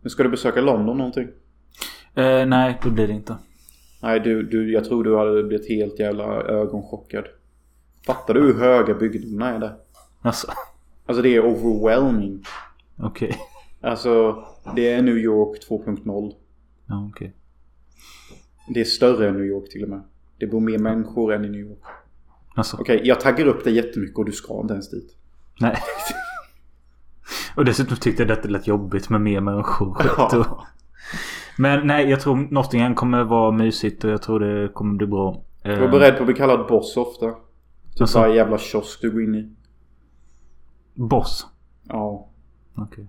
men ska du besöka London någonting? Eh, nej, det blir det inte. Nej, du, du, jag tror du hade blivit helt jävla ögonchockad. Fattar du hur höga byggnaderna är där? Alltså, Alltså det är overwhelming. okej. Alltså, det är New York 2.0. Ja, okej. Det är större än New York till och med. Det bor mer människor än i New York. Alltså, Okej, jag taggar upp det jättemycket och du ska inte ens dit. nej. och dessutom tyckte jag detta lät jobbigt med mer människor. och- Men nej, jag tror Nottingham kommer vara mysigt och jag tror det kommer bli bra. Var beredd på att bli kallad boss ofta. Typ Alltså- varje jävla kiosk du går in i. Boss. Ja. Okej.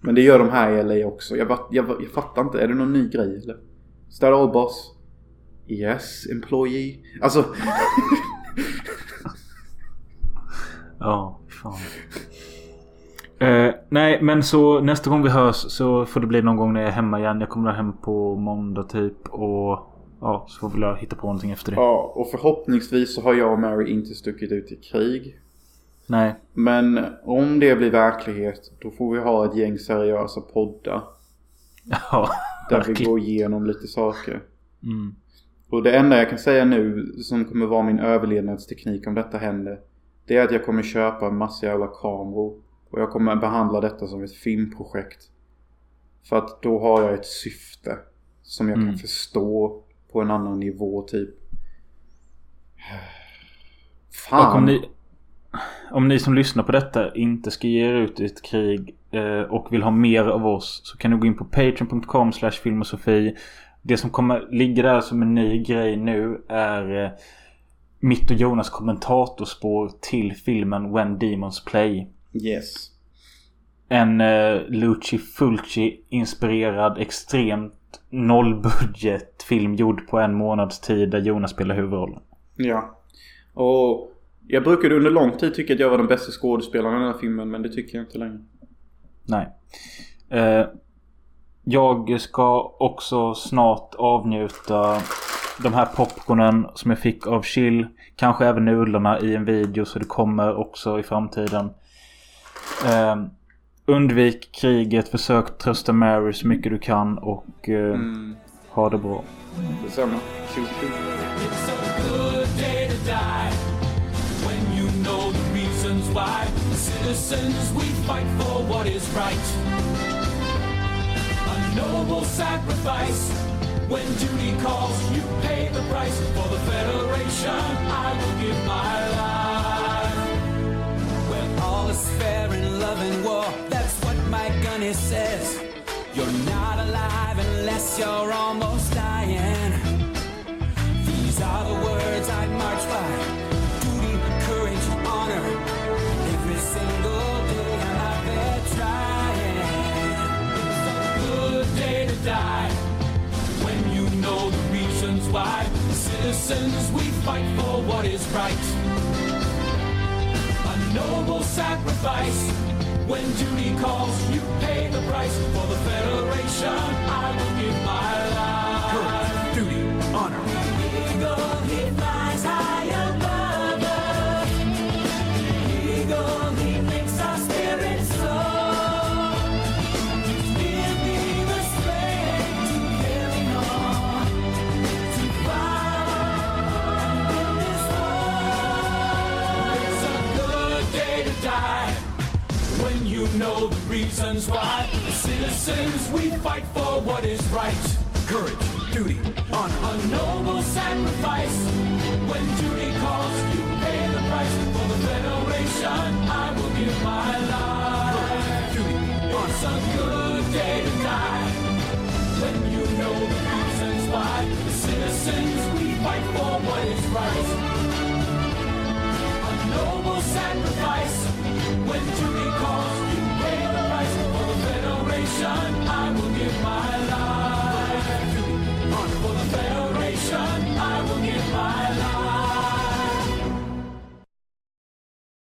Men det gör de här i LA också. Jag, jag, jag fattar inte. Är det någon ny grej eller? Is that all boss? Yes, employee. Alltså. Ja, fan. Eh, nej, men så nästa gång vi hörs så får det bli någon gång när jag är hemma igen. Jag kommer hem på måndag typ. Och ja, så får jag hitta på någonting efter det. ja, och förhoppningsvis så har jag och Mary inte stuckit ut i krig. Nej. Men om det blir verklighet då får vi ha ett gäng seriösa poddar. Ja, Där vi verkligen. går igenom lite saker. Mm. Och det enda jag kan säga nu som kommer vara min överlevnadsteknik om detta händer. Det är att jag kommer köpa en massa jävla kameror. Och jag kommer behandla detta som ett filmprojekt. För att då har jag ett syfte. Som jag Mm. kan förstå på en annan nivå typ. Fan. Ni, om ni som lyssnar på detta inte ska ge er ut i ett krig eh, och vill ha mer av oss så kan ni gå in på patreon.com slash filmosofi. Det som kommer ligga där som en ny grej nu är eh, mitt och Jonas kommentatorspår till filmen When Demons Play. Yes. En eh, Luci Fulci inspirerad extremt nollbudget film gjord på en månads tid där Jonas spelar huvudrollen. Ja. Och jag brukade under lång tid tycka att jag var den bästa skådespelaren i den här filmen. Men det tycker jag inte längre. Nej. Eh, jag ska också snart avnjuta de här popcornen som jag fick av Chill. Kanske även nudlarna i en video så det kommer också i framtiden. Eh, undvik kriget, försök trösta Mary så mycket du kan och eh, Mm. ha det bra. Detsamma. Tjo tjo. why. Citizens, we fight for what is right. A noble sacrifice. When duty calls, you pay the price. For the Federation, I will give my life. When all is fair in love and war, that's what my gunny says. You're not alive unless you're almost dying. These are the words. Die. When you know the reasons why. Citizens, we fight for what is right. A noble sacrifice. When duty calls, you pay the price for the Federation. I will give my life. Courage, duty, honor. Eagle, he flies high know the reasons why. The citizens, we fight for what is right. Courage, duty, honor. A noble sacrifice. When duty calls, you pay the price for the Federation. I will give my life. Courage, duty, honor. It's a good day to die. When you know the reasons why. The citizens, we fight for what is right. A noble sacrifice when duty